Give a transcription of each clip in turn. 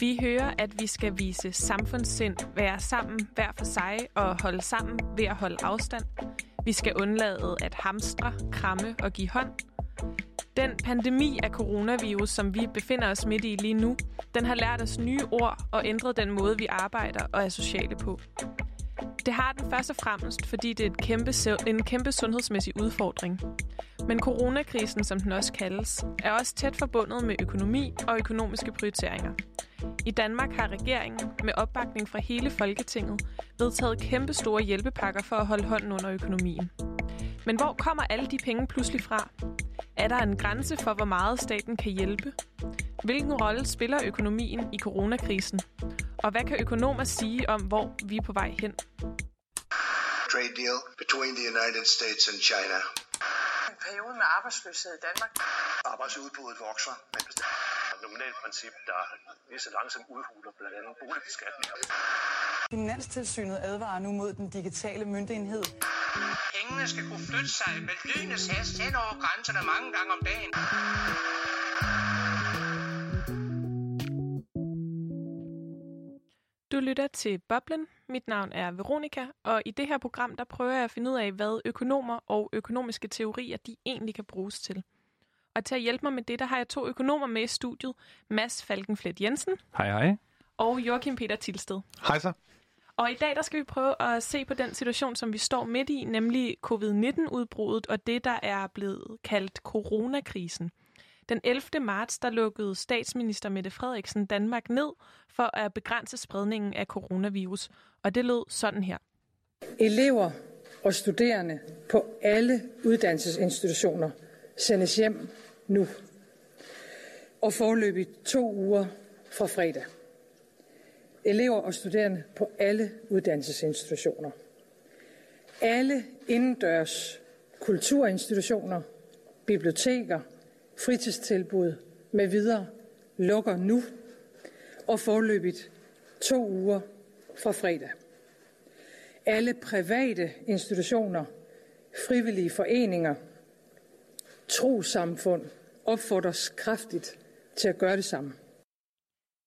Vi hører, at vi skal vise samfundssind, være sammen hver for sig og holde sammen ved at holde afstand. Vi skal undlade at hamstre, kramme og give hånd. Den pandemi af coronavirus, som vi befinder os midt i lige nu, den har lært os nye ord og ændret den måde, vi arbejder og er sociale på. Det har den først og fremmest, fordi det er et kæmpe, en kæmpe sundhedsmæssig udfordring. Men coronakrisen, som den også kaldes, er også tæt forbundet med økonomi og økonomiske prioriteringer. I Danmark har regeringen, med opbakning fra hele Folketinget, vedtaget kæmpe store hjælpepakker for at holde hånden under økonomien. Men hvor kommer alle de penge pludselig fra? Er der en grænse for, hvor meget staten kan hjælpe? Hvilken rolle spiller økonomien i coronakrisen? Og hvad kan økonomer sige om, hvor vi er på vej hen? Trade deal between the United States and China. En periode med arbejdsløshed i Danmark. Arbejdsudbuddet vokser, men nominalt princip, der lige så langsomt udhuler blandt andet boligbeskatninger. Finanstilsynet advarer nu mod den digitale myndighed. Pengene skal kunne flytte sig med lynets hast hen over grænserne mange gange om dagen. Du lytter til Boblen. Mit navn er Veronika, og i det her program der prøver jeg at finde ud af, hvad økonomer og økonomiske teorier de egentlig kan bruges til. Og til at hjælpe mig med det, der har jeg to økonomer med i studiet. Mads Falkenflet Jensen. Hej hej. Og Joachim Peter Tilsted. Hej så. Og i dag der skal vi prøve at se på den situation, som vi står midt i, nemlig covid-19-udbruddet og det, der er blevet kaldt coronakrisen. Den 11. marts der lukkede statsminister Mette Frederiksen Danmark ned for at begrænse spredningen af coronavirus. Og det lød sådan her. Elever og studerende på alle uddannelsesinstitutioner sendes hjem nu. Og forløbig to uger fra fredag. Elever og studerende på alle uddannelsesinstitutioner. Alle indendørs kulturinstitutioner, biblioteker, fritidstilbud med videre lukker nu og forløbigt to uger fra fredag. Alle private institutioner, frivillige foreninger, trosamfund opfordres kraftigt til at gøre det samme.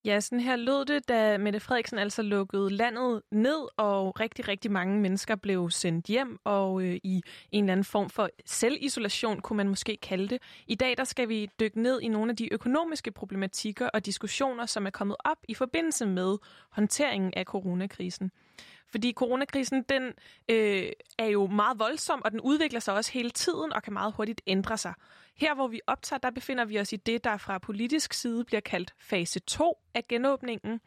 Ja, sådan her lød det, da Mette Frederiksen altså lukkede landet ned, og rigtig, rigtig mange mennesker blev sendt hjem, og øh, i en eller anden form for selvisolation, kunne man måske kalde det. I dag der skal vi dykke ned i nogle af de økonomiske problematikker og diskussioner, som er kommet op i forbindelse med håndteringen af coronakrisen. Fordi coronakrisen, den øh, er jo meget voldsom, og den udvikler sig også hele tiden og kan meget hurtigt ændre sig. Her, hvor vi optager, der befinder vi os i det, der fra politisk side bliver kaldt fase 2 af genåbningen.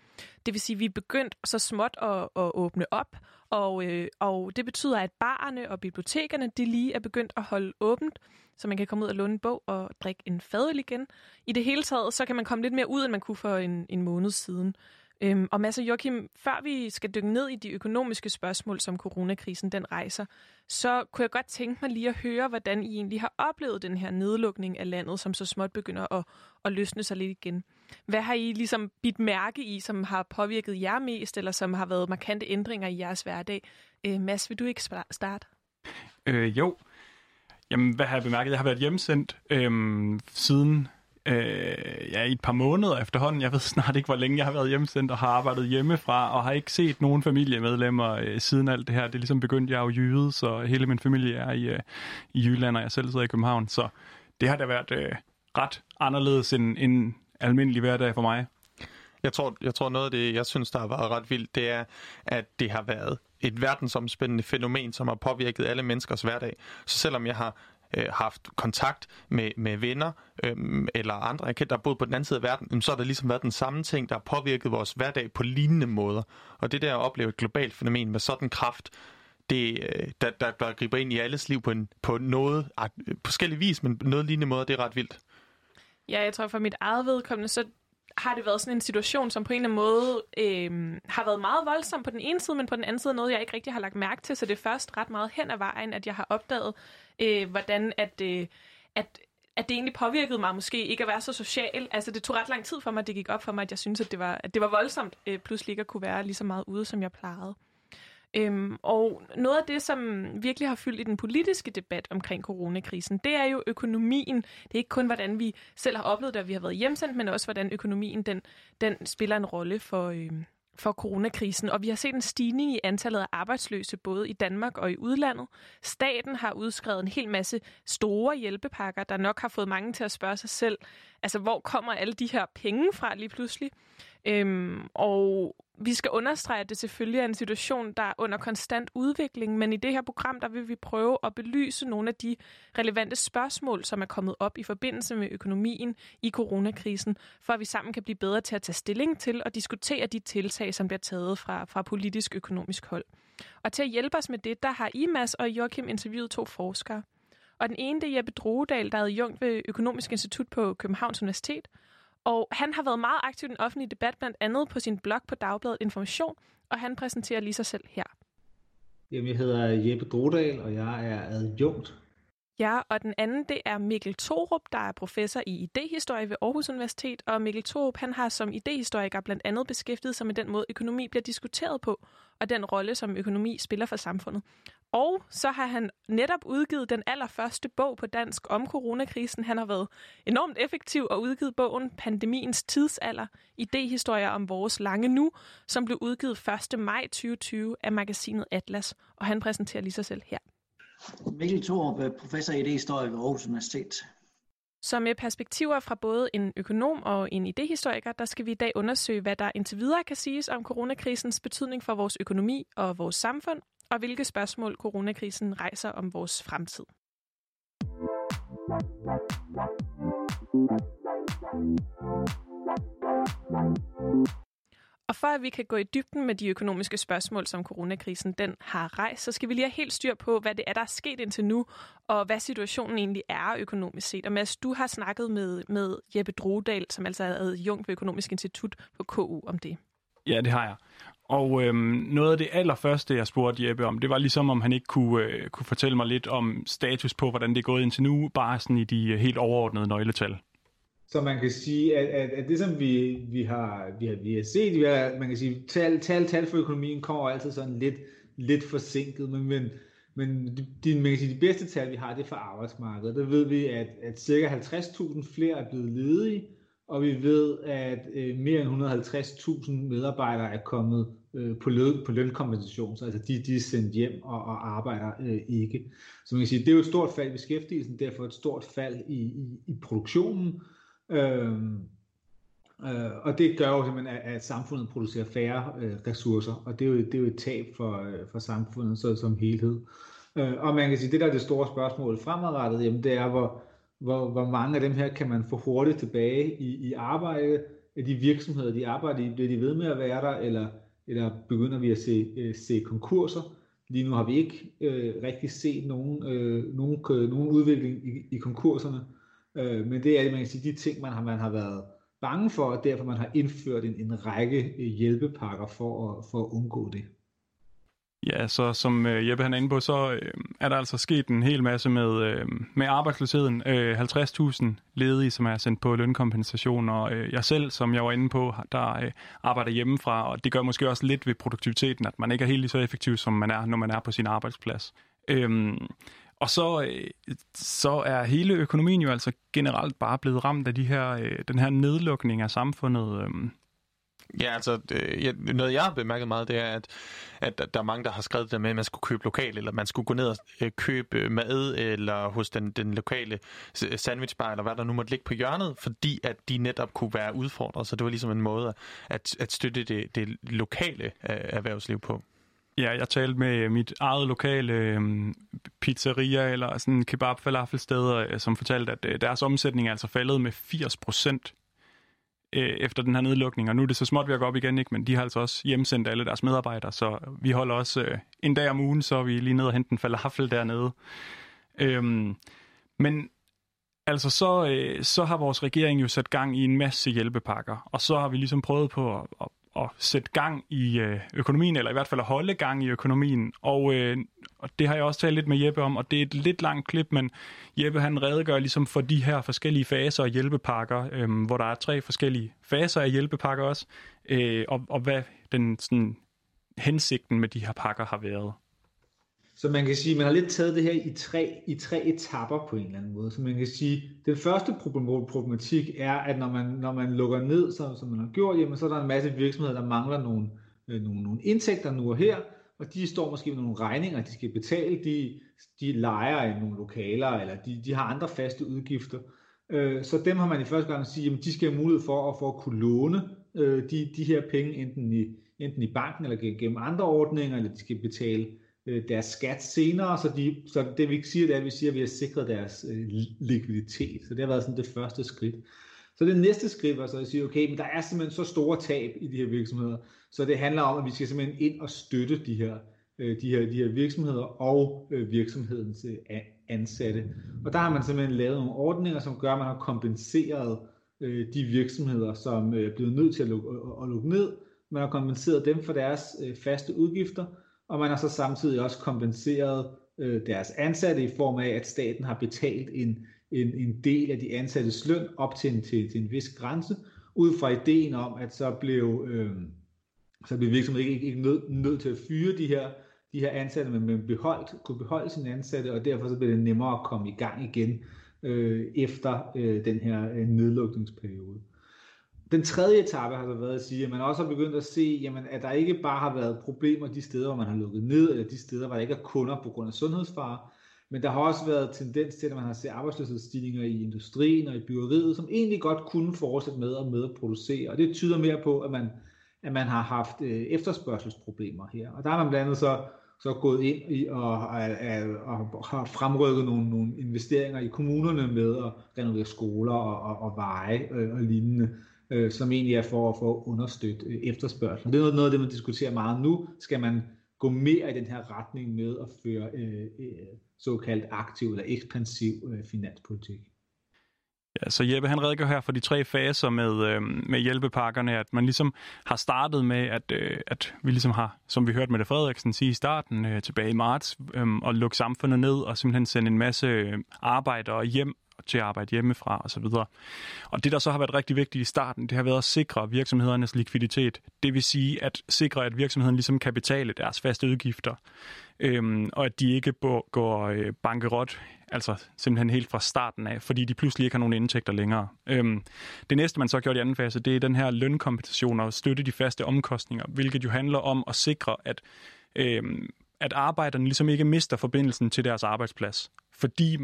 Det vil sige, at vi er begyndt så småt at, at åbne op, og, øh, og det betyder, at barerne og bibliotekerne, de lige er begyndt at holde åbent, så man kan komme ud og låne en bog og drikke en fadøl igen. I det hele taget, så kan man komme lidt mere ud, end man kunne for en, en måned siden. Øhm, og Mads og Joachim, før vi skal dykke ned i de økonomiske spørgsmål, som coronakrisen den rejser, så kunne jeg godt tænke mig lige at høre, hvordan I egentlig har oplevet den her nedlukning af landet, som så småt begynder at, at løsne sig lidt igen. Hvad har I ligesom bidt mærke i, som har påvirket jer mest, eller som har været markante ændringer i jeres hverdag? Øh, Mads, vil du ikke starte? Øh, jo. Jamen, hvad har jeg bemærket? Jeg har været hjemsendt øhm, siden øh, ja, i et par måneder efterhånden. Jeg ved snart ikke, hvor længe jeg har været hjemsendt og har arbejdet hjemmefra, og har ikke set nogen familiemedlemmer øh, siden alt det her. Det er ligesom begyndt, jeg er jo jyde, så hele min familie er i, øh, i Jylland, og jeg selv sidder i København. Så det har da været øh, ret anderledes end en almindelig hverdag for mig. Jeg tror, jeg tror noget af det, jeg synes, der har været ret vildt, det er, at det har været et verdensomspændende fænomen, som har påvirket alle menneskers hverdag. Så selvom jeg har øh, haft kontakt med, med venner øh, eller andre, jeg der har boet på den anden side af verden, så har der ligesom været den samme ting, der har påvirket vores hverdag på lignende måder. Og det der at opleve et globalt fænomen med sådan kraft, det, øh, der, der, der griber ind i alles liv på, en, på noget, på øh, forskellige vis, men på noget lignende måde, det er ret vildt. Ja, jeg tror for mit eget vedkommende, så har det været sådan en situation, som på en eller anden måde øh, har været meget voldsom på den ene side, men på den anden side noget, jeg ikke rigtig har lagt mærke til. Så det er først ret meget hen ad vejen, at jeg har opdaget, øh, hvordan at, øh, at, at det egentlig påvirkede mig måske ikke at være så social. Altså det tog ret lang tid for mig, at det gik op for mig, at jeg synes, at det var, at det var voldsomt øh, pludselig ikke at kunne være lige så meget ude, som jeg plejede. Øhm, og noget af det, som virkelig har fyldt i den politiske debat omkring coronakrisen, det er jo økonomien. Det er ikke kun, hvordan vi selv har oplevet det, at vi har været hjemsendt, men også, hvordan økonomien den, den spiller en rolle for, øhm, for coronakrisen, og vi har set en stigning i antallet af arbejdsløse både i Danmark og i udlandet. Staten har udskrevet en hel masse store hjælpepakker, der nok har fået mange til at spørge sig selv, altså hvor kommer alle de her penge fra lige pludselig? Øhm, og vi skal understrege, at det selvfølgelig er en situation, der er under konstant udvikling, men i det her program, der vil vi prøve at belyse nogle af de relevante spørgsmål, som er kommet op i forbindelse med økonomien i coronakrisen, for at vi sammen kan blive bedre til at tage stilling til og diskutere de tiltag, som bliver taget fra, fra politisk økonomisk hold. Og til at hjælpe os med det, der har IMAS og Joachim interviewet to forskere. Og den ene, det er Jeppe Droedal, der er jung ved Økonomisk Institut på Københavns Universitet, og han har været meget aktiv i den offentlige debat, blandt andet på sin blog på Dagbladet Information, og han præsenterer lige sig selv her. Jamen, jeg hedder Jeppe Grodal, og jeg er adjunkt. Ja, og den anden, det er Mikkel Torup, der er professor i idehistorie ved Aarhus Universitet, og Mikkel Torup, han har som idehistoriker blandt andet beskæftiget sig med den måde, økonomi bliver diskuteret på, og den rolle, som økonomi spiller for samfundet. Og så har han netop udgivet den allerførste bog på dansk om coronakrisen. Han har været enormt effektiv og udgivet bogen Pandemiens tidsalder, idehistorier om vores lange nu, som blev udgivet 1. maj 2020 af magasinet Atlas. Og han præsenterer lige sig selv her. Mikkel Thorup, øh, professor i idéhistorie ved Aarhus Universitet. Så med perspektiver fra både en økonom og en idehistoriker, der skal vi i dag undersøge, hvad der indtil videre kan siges om coronakrisens betydning for vores økonomi og vores samfund, og hvilke spørgsmål coronakrisen rejser om vores fremtid. Og for at vi kan gå i dybden med de økonomiske spørgsmål, som coronakrisen den har rejst, så skal vi lige have helt styr på, hvad det er, der er sket indtil nu, og hvad situationen egentlig er økonomisk set. Og Mads, du har snakket med, med Jeppe Drodal, som altså er adjunkt ved Økonomisk Institut på KU om det. Ja, det har jeg. Og øhm, noget af det allerførste, jeg spurgte Jeppe om, det var ligesom, om han ikke kunne, øh, kunne fortælle mig lidt om status på, hvordan det er gået indtil nu, bare sådan i de øh, helt overordnede nøgletal. Så man kan sige, at, at, at det som vi, vi, har, vi, har, vi har set, vi har, man kan sige, tal, tal, tal for økonomien kommer altid sådan lidt, lidt forsinket, men, men, men de, man kan sige, de bedste tal, vi har, det er for arbejdsmarkedet. Der ved vi, at, at cirka 50.000 flere er blevet ledige, og vi ved, at øh, mere end 150.000 medarbejdere er kommet øh, på, løn, på lønkompensation, så altså de, de er sendt hjem og, og arbejder øh, ikke. Så man kan sige, det er jo et stort fald i beskæftigelsen, derfor et stort fald i, i, i produktionen, Øhm, øh, og det gør jo simpelthen, at, at samfundet producerer færre øh, ressourcer, og det er jo, det er jo et tab for, øh, for samfundet så, som helhed. Øh, og man kan sige, det der er det store spørgsmål fremadrettet, jamen det er, hvor, hvor, hvor mange af dem her kan man få hurtigt tilbage i, i arbejde, af de virksomheder, de arbejder i, bliver de ved med at være der, eller, eller begynder vi at se, øh, se konkurser? Lige nu har vi ikke øh, rigtig set nogen, øh, nogen, øh, nogen udvikling i, i konkurserne. Øh, men det er, man kan sige, de ting, man har, man har været bange for, og derfor man har indført en, en række øh, hjælpepakker for at, for at undgå det. Ja, så som øh, Jeppe han er inde på, så øh, er der altså sket en hel masse med, øh, med arbejdsløsheden. Øh, 50.000 ledige, som er sendt på lønkompensation, og øh, jeg selv, som jeg var inde på, der øh, arbejder hjemmefra, og det gør måske også lidt ved produktiviteten, at man ikke er helt lige så effektiv, som man er, når man er på sin arbejdsplads. Øh, og så, øh, så er hele økonomien jo altså generelt bare blevet ramt af de her, øh, den her nedlukning af samfundet. Øh. Ja, altså øh, noget jeg har bemærket meget, det er, at, at der er mange, der har skrevet det med, at man skulle købe lokalt, eller man skulle gå ned og øh, købe mad, eller hos den, den lokale sandwichbar, eller hvad der nu måtte ligge på hjørnet, fordi at de netop kunne være udfordret. Så det var ligesom en måde at, at støtte det, det lokale øh, erhvervsliv på. Ja, jeg talte med mit eget lokale øh, pizzeria eller sådan kebab falafel sted øh, som fortalte, at øh, deres omsætning er altså faldet med 80 procent øh, efter den her nedlukning. Og nu er det så småt ved at gå op igen, ikke? men de har altså også hjemsendt alle deres medarbejdere, så vi holder også øh, en dag om ugen, så er vi lige ned og hente en falafel dernede. Øhm, men altså så, øh, så har vores regering jo sat gang i en masse hjælpepakker, og så har vi ligesom prøvet på at, at at sætte gang i øh, økonomien, eller i hvert fald at holde gang i økonomien. Og, øh, og det har jeg også talt lidt med Jeppe om, og det er et lidt langt klip, men Jeppe han redegør ligesom for de her forskellige faser og hjælpepakker, øh, hvor der er tre forskellige faser af hjælpepakker også, øh, og, og hvad den sådan hensigten med de her pakker har været. Så man kan sige, at man har lidt taget det her i tre, i tre etapper på en eller anden måde. Så man kan sige, at den første problematik er, at når man, når man lukker ned, som, som man har gjort, jamen, så er der en masse virksomheder, der mangler nogle, øh, nogle, nogle indtægter nu og her, og de står måske med nogle regninger, de skal betale, de, de leger i nogle lokaler, eller de, de har andre faste udgifter. Øh, så dem har man i første gang at sige, at de skal have mulighed for at, for at kunne låne øh, de, de her penge, enten i, enten i banken eller gennem andre ordninger, eller de skal betale øh, deres skat senere, så, de, så det vi siger, det er, at vi siger, at vi har sikret deres øh, likviditet. Så det har været sådan det første skridt. Så det næste skridt var så at sige, okay, men der er simpelthen så store tab i de her virksomheder, så det handler om, at vi skal simpelthen ind og støtte de her, øh, de her, de her virksomheder og øh, virksomhedens øh, ansatte. Og der har man simpelthen lavet nogle ordninger, som gør, at man har kompenseret øh, de virksomheder, som øh, er blevet nødt til at lukke, at, at lukke ned. Man har kompenseret dem for deres øh, faste udgifter, og man har så samtidig også kompenseret øh, deres ansatte i form af, at staten har betalt en, en, en del af de ansattes løn op til en, til, til en vis grænse, ud fra ideen om, at så blev, øh, så blev virksomheden ikke, ikke nødt nød til at fyre de her, de her ansatte, men, men beholdt, kunne beholde sine ansatte, og derfor så blev det nemmere at komme i gang igen øh, efter øh, den her øh, nedlukningsperiode. Den tredje etape har så været at sige, at man også har begyndt at se, jamen, at der ikke bare har været problemer de steder, hvor man har lukket ned, eller de steder, hvor der ikke er kunder på grund af sundhedsfare, men der har også været tendens til, at man har set arbejdsløshedsstigninger i industrien og i byggeriet, som egentlig godt kunne fortsætte med at med at producere. Og det tyder mere på, at man, at man har haft øh, efterspørgselsproblemer her. Og der har man blandt andet så, så gået ind i og, og, og har fremrykket nogle, nogle investeringer i kommunerne med at renovere skoler og, og, og veje øh, og lignende øh, som egentlig er for, for at understøtte øh, efterspørgselen. Det er noget, noget af det, man diskuterer meget nu. Skal man gå mere i den her retning med at føre øh, øh, såkaldt aktiv eller ekspansiv øh, finanspolitik? Ja, så Jeppe han redegør her for de tre faser med, øh, med hjælpepakkerne, at man ligesom har startet med, at, øh, at vi ligesom har, som vi hørte med det Frederiksen sige i starten, øh, tilbage i marts, øh, at lukke samfundet ned og simpelthen sende en masse øh, arbejdere hjem til at arbejde hjemmefra osv. Og det, der så har været rigtig vigtigt i starten, det har været at sikre virksomhedernes likviditet. Det vil sige at sikre, at virksomheden ligesom kan betale deres faste udgifter, øhm, og at de ikke går øh, bankerot, altså simpelthen helt fra starten af, fordi de pludselig ikke har nogen indtægter længere. Øhm, det næste, man så gjorde i anden fase, det er den her lønkompensation og støtte de faste omkostninger, hvilket jo handler om at sikre, at øhm, at arbejderne ligesom ikke mister forbindelsen til deres arbejdsplads. Fordi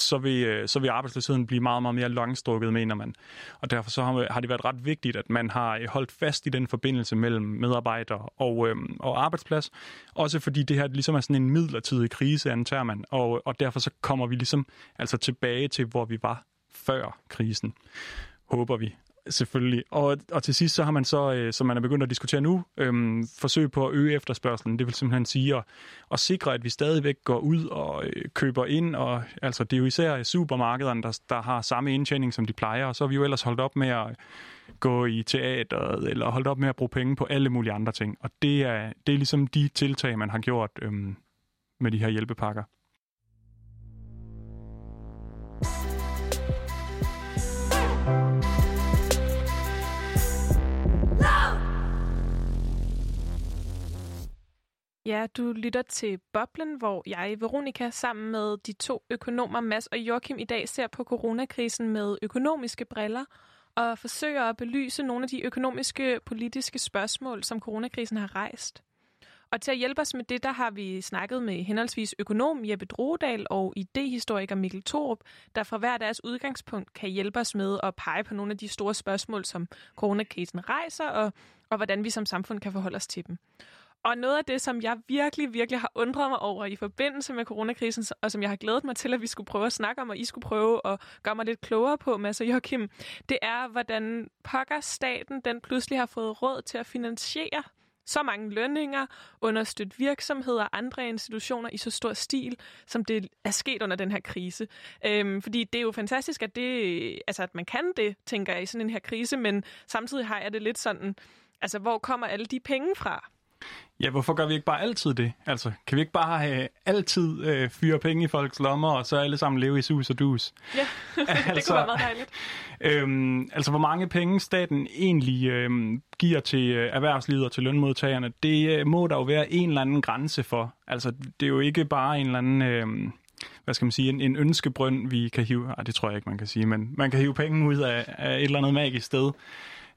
så vil, øh, så vil arbejdsløsheden blive meget, meget mere langstrukket, mener man. Og derfor så har, har det været ret vigtigt, at man har øh, holdt fast i den forbindelse mellem medarbejdere og, øhm, og arbejdsplads. Også fordi det her ligesom er sådan en midlertidig krise, antager man. Og, og derfor så kommer vi ligesom altså tilbage til, hvor vi var før krisen. Håber vi. Selvfølgelig. Og, og til sidst så har man så, øh, som man er begyndt at diskutere nu, øh, forsøg på at øge efterspørgselen. Det vil simpelthen sige at, at sikre, at vi stadigvæk går ud og øh, køber ind. Og, altså, det er jo især supermarkederne, der, der har samme indtjening, som de plejer. Og så har vi jo ellers holdt op med at gå i teateret, eller holdt op med at bruge penge på alle mulige andre ting. Og det er, det er ligesom de tiltag, man har gjort øh, med de her hjælpepakker. Ja, du lytter til Boblen, hvor jeg, Veronika, sammen med de to økonomer, Mads og Joachim, i dag ser på coronakrisen med økonomiske briller og forsøger at belyse nogle af de økonomiske politiske spørgsmål, som coronakrisen har rejst. Og til at hjælpe os med det, der har vi snakket med henholdsvis økonom Jeppe Drogedal og idehistoriker Mikkel Torup, der fra hver deres udgangspunkt kan hjælpe os med at pege på nogle af de store spørgsmål, som coronakrisen rejser, og, og hvordan vi som samfund kan forholde os til dem. Og noget af det, som jeg virkelig, virkelig har undret mig over i forbindelse med coronakrisen, og som jeg har glædet mig til, at vi skulle prøve at snakke om, og I skulle prøve at gøre mig lidt klogere på, Mads og Joachim, det er, hvordan pokker staten den pludselig har fået råd til at finansiere så mange lønninger, understøtte virksomheder og andre institutioner i så stor stil, som det er sket under den her krise. Øhm, fordi det er jo fantastisk, at, det, altså, at man kan det, tænker jeg, i sådan en her krise, men samtidig har jeg det lidt sådan, altså hvor kommer alle de penge fra? Ja, hvorfor gør vi ikke bare altid det? Altså, kan vi ikke bare have altid øh, fyre penge i folks lommer, og så alle sammen leve i sus og dus? Ja. altså, det kunne være meget dejligt. Øhm, altså, hvor mange penge staten egentlig øhm, giver til øh, erhvervslivet og til lønmodtagerne, det øh, må der jo være en eller anden grænse for. Altså, det er jo ikke bare en eller anden... Øh, hvad skal man sige, en, en ønskebrønd, vi kan hive, ah, det tror jeg ikke, man kan sige, men man kan hive penge ud af, af et eller andet magisk sted.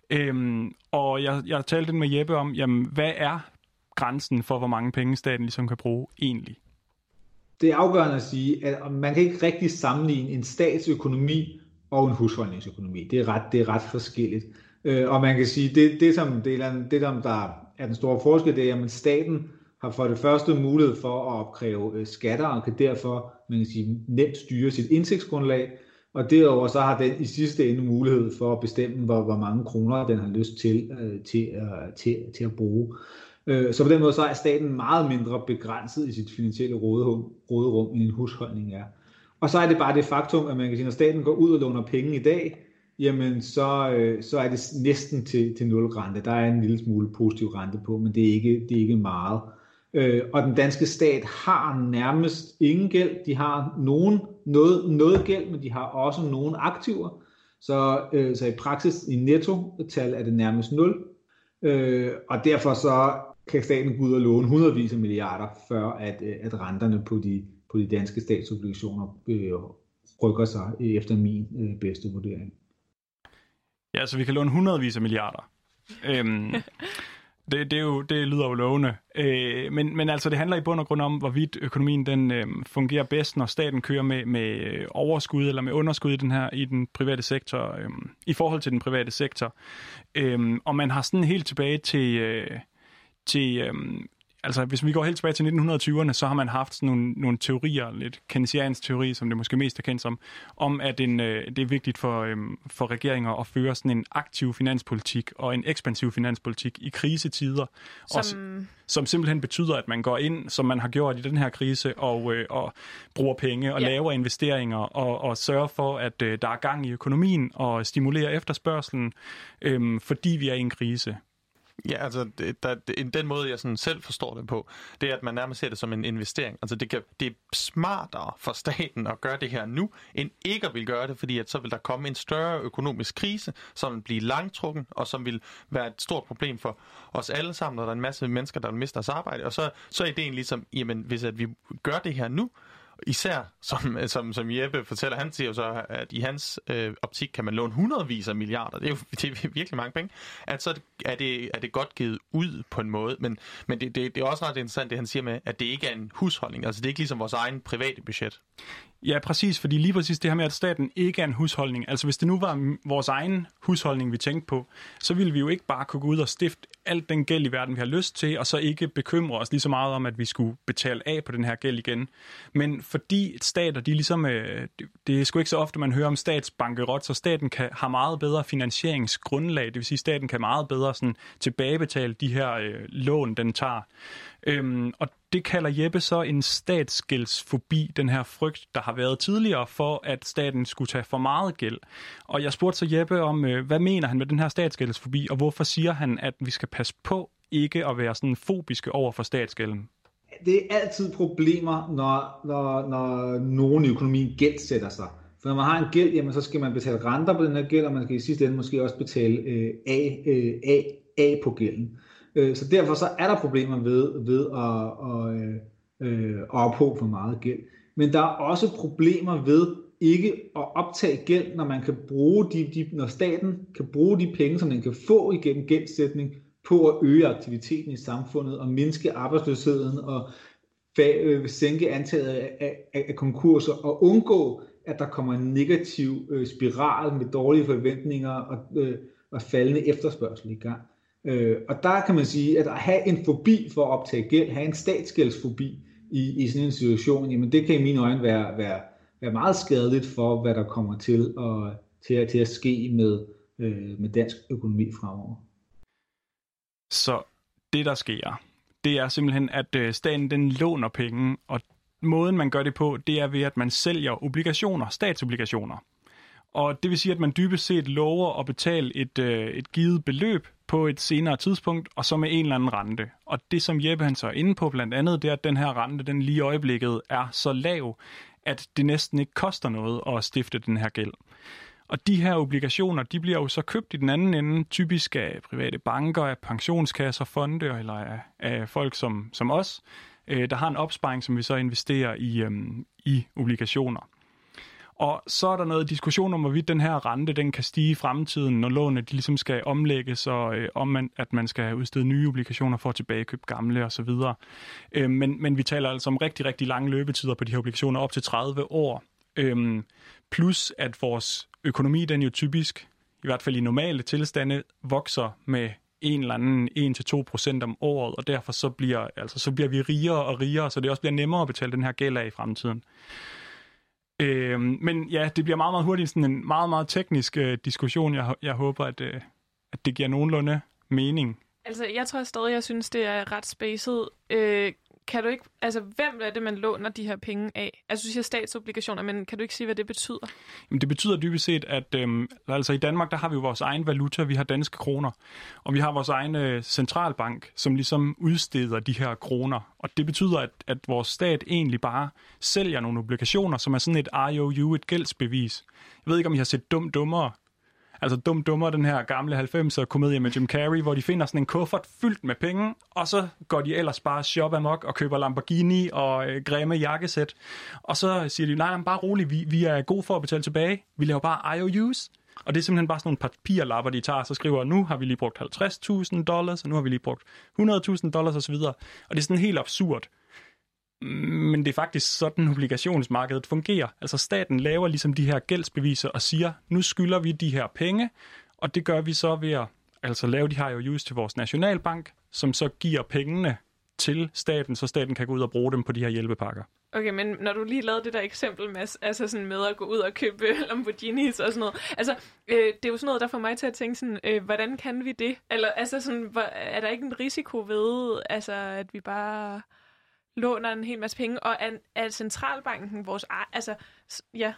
Øhm, og jeg, jeg talte med Jeppe om, jamen, hvad er grænsen for, hvor mange penge staten ligesom kan bruge egentlig? Det er afgørende at sige, at man kan ikke rigtig sammenligne en statsøkonomi og en husholdningsøkonomi. Det er ret, det er ret forskelligt. Øh, og man kan sige, det, det, som, det, er, det som der er den store forskel, det er, at staten har for det første mulighed for at opkræve øh, skatter, og kan derfor man kan sige, nemt styre sit indtægtsgrundlag, og derover så har den i sidste ende mulighed for at bestemme, hvor, hvor mange kroner den har lyst til, øh, til, øh, til, til at bruge. Øh, så på den måde så er staten meget mindre begrænset i sit finansielle råderum, råderum end en husholdning er. Og så er det bare det faktum, at man kan sige, når staten går ud og låner penge i dag, jamen så, øh, så er det næsten til, til nul rente. Der er en lille smule positiv rente på, men det er ikke, det er ikke meget. Øh, og den danske stat har nærmest ingen gæld. De har nogen, noget, noget gæld, men de har også nogle aktiver. Så, så i praksis i netto-tal er det nærmest nul. Øh, og derfor så kan staten gå ud og låne hundredvis af milliarder, før at, øh, at renterne på de, på de danske statsobligationer øh, rykker sig efter min øh, bedste vurdering. Ja, så vi kan låne hundredvis af milliarder. Øhm, det, det, er jo, det lyder jo lovende. Øh, men, men altså, det handler i bund og grund om, hvorvidt økonomien den øh, fungerer bedst, når staten kører med, med overskud eller med underskud i den her i den private sektor, øh, i forhold til den private sektor. Øh, og man har sådan helt tilbage til... Øh, til øhm, altså hvis vi går helt tilbage til 1920'erne, så har man haft sådan nogle, nogle teorier, lidt keynesiansk teori, som det måske mest er kendt som, om at en, øh, det er vigtigt for, øh, for regeringer at føre sådan en aktiv finanspolitik og en ekspansiv finanspolitik i krisetider, som... Og, som simpelthen betyder, at man går ind, som man har gjort i den her krise, og, øh, og bruger penge og ja. laver investeringer og, og sørger for, at øh, der er gang i økonomien og stimulerer efterspørgselen, øh, fordi vi er i en krise. Ja, altså det, der, det, den måde, jeg sådan selv forstår det på, det er, at man nærmest ser det som en investering. Altså det, kan, det er smartere for staten at gøre det her nu, end ikke at vil gøre det, fordi at så vil der komme en større økonomisk krise, som vil blive langtrukken, og som vil være et stort problem for os alle sammen, når der er en masse mennesker, der vil miste deres arbejde. Og så, så er ideen ligesom, jamen hvis at vi gør det her nu, Især, som, øh, som, som Jeppe fortæller, han siger jo så, at i hans øh, optik kan man låne hundredvis af milliarder. Det er jo det er virkelig mange penge. At så er det, er det godt givet ud på en måde. Men, men det, det, det er også ret interessant, det han siger med, at det ikke er en husholdning. Altså det er ikke ligesom vores egen private budget. Ja, præcis, fordi lige præcis det her med, at staten ikke er en husholdning. Altså hvis det nu var vores egen husholdning, vi tænkte på, så ville vi jo ikke bare kunne gå ud og stifte alt den gæld i verden, vi har lyst til, og så ikke bekymre os lige så meget om, at vi skulle betale af på den her gæld igen. Men fordi stater, de ligesom, øh, det er sgu ikke så ofte, man hører om statsbankerot, så staten kan, har meget bedre finansieringsgrundlag, det vil sige, staten kan meget bedre sådan, tilbagebetale de her øh, lån, den tager. Øhm, og det kalder Jeppe så en statsgældsfobi, den her frygt, der har været tidligere for, at staten skulle tage for meget gæld. Og jeg spurgte så Jeppe om, øh, hvad mener han med den her statsgældsfobi, og hvorfor siger han, at vi skal passe på ikke at være sådan fobiske over for statsgælden? Det er altid problemer, når, når, når nogen i økonomien gældsætter sig. For når man har en gæld, jamen, så skal man betale renter på den her gæld, og man skal i sidste ende måske også betale øh, af, øh, af, af på gælden. Øh, så derfor så er der problemer ved, ved at, at, øh, øh at ophobe for meget gæld. Men der er også problemer ved ikke at optage gæld, når man kan bruge de, de, når staten kan bruge de penge, som den kan få igennem gældsætning, på at øge aktiviteten i samfundet og mindske arbejdsløsheden og øh, sænke antallet af, af, af konkurser og undgå, at der kommer en negativ øh, spiral med dårlige forventninger og, øh, og faldende efterspørgsel i gang. Øh, og der kan man sige, at at have en fobi for at optage gæld, have en statsgældsfobi i, i sådan en situation, jamen det kan i mine øjne være, være, være meget skadeligt for, hvad der kommer til at, til at, til at ske med, øh, med dansk økonomi fremover. Så det, der sker, det er simpelthen, at øh, staten den låner penge, og måden, man gør det på, det er ved, at man sælger obligationer, statsobligationer. Og det vil sige, at man dybest set lover at betale et, øh, et givet beløb på et senere tidspunkt, og så med en eller anden rente. Og det, som Jeppe han så er inde på blandt andet, det er, at den her rente, den lige i øjeblikket er så lav, at det næsten ikke koster noget at stifte den her gæld. Og de her obligationer, de bliver jo så købt i den anden ende, typisk af private banker, af pensionskasser, fonde eller af, af folk som, som os, øh, der har en opsparing, som vi så investerer i, øhm, i obligationer. Og så er der noget diskussion om, hvorvidt den her rente den kan stige i fremtiden, når lånene de ligesom skal omlægges, og øh, om man, at man skal udstede nye obligationer for at tilbagekøbe gamle osv. Øh, men, men vi taler altså om rigtig, rigtig lange løbetider på de her obligationer, op til 30 år. Øh, plus at vores økonomi, den jo typisk, i hvert fald i normale tilstande, vokser med en eller anden 1-2 procent om året, og derfor så bliver, altså, så bliver vi rigere og rigere, så det også bliver nemmere at betale den her gæld af i fremtiden. Øh, men ja, det bliver meget, meget hurtigt sådan en meget, meget teknisk øh, diskussion. Jeg, jeg håber, at, øh, at det giver nogenlunde mening. Altså, jeg tror stadig, jeg synes, det er ret spacet. Øh, kan du ikke, altså, hvem er det, man låner de her penge af? Altså, du siger statsobligationer, men kan du ikke sige, hvad det betyder? Jamen, det betyder dybest set, at øhm, altså i Danmark, der har vi jo vores egen valuta, vi har danske kroner, og vi har vores egen øh, centralbank, som ligesom udsteder de her kroner. Og det betyder, at, at vores stat egentlig bare sælger nogle obligationer, som er sådan et IOU, et gældsbevis. Jeg ved ikke, om I har set Dum Dummere, altså dum dummer, den her gamle 90'er komedie med Jim Carrey, hvor de finder sådan en kuffert fyldt med penge, og så går de ellers bare shop amok og køber Lamborghini og øh, grimme jakkesæt. Og så siger de, nej, nej, bare rolig, vi, vi er gode for at betale tilbage. Vi laver bare IOUs. Og det er simpelthen bare sådan nogle papirlapper, de tager, og så skriver, nu har vi lige brugt 50.000 dollars, og nu har vi lige brugt 100.000 dollars osv. Og det er sådan helt absurd. Men det er faktisk sådan, obligationsmarkedet fungerer. Altså staten laver ligesom de her gældsbeviser og siger, nu skylder vi de her penge, og det gør vi så ved at altså lave de her jo til vores nationalbank, som så giver pengene til staten, så staten kan gå ud og bruge dem på de her hjælpepakker. Okay, men når du lige lavede det der eksempel med, altså sådan med at gå ud og købe Lamborghinis og sådan noget, altså øh, det er jo sådan noget, der får mig til at tænke sådan, øh, hvordan kan vi det? Eller altså sådan, er der ikke en risiko ved, altså at vi bare låner en hel masse penge, og er, er centralbanken vores... Altså, ja,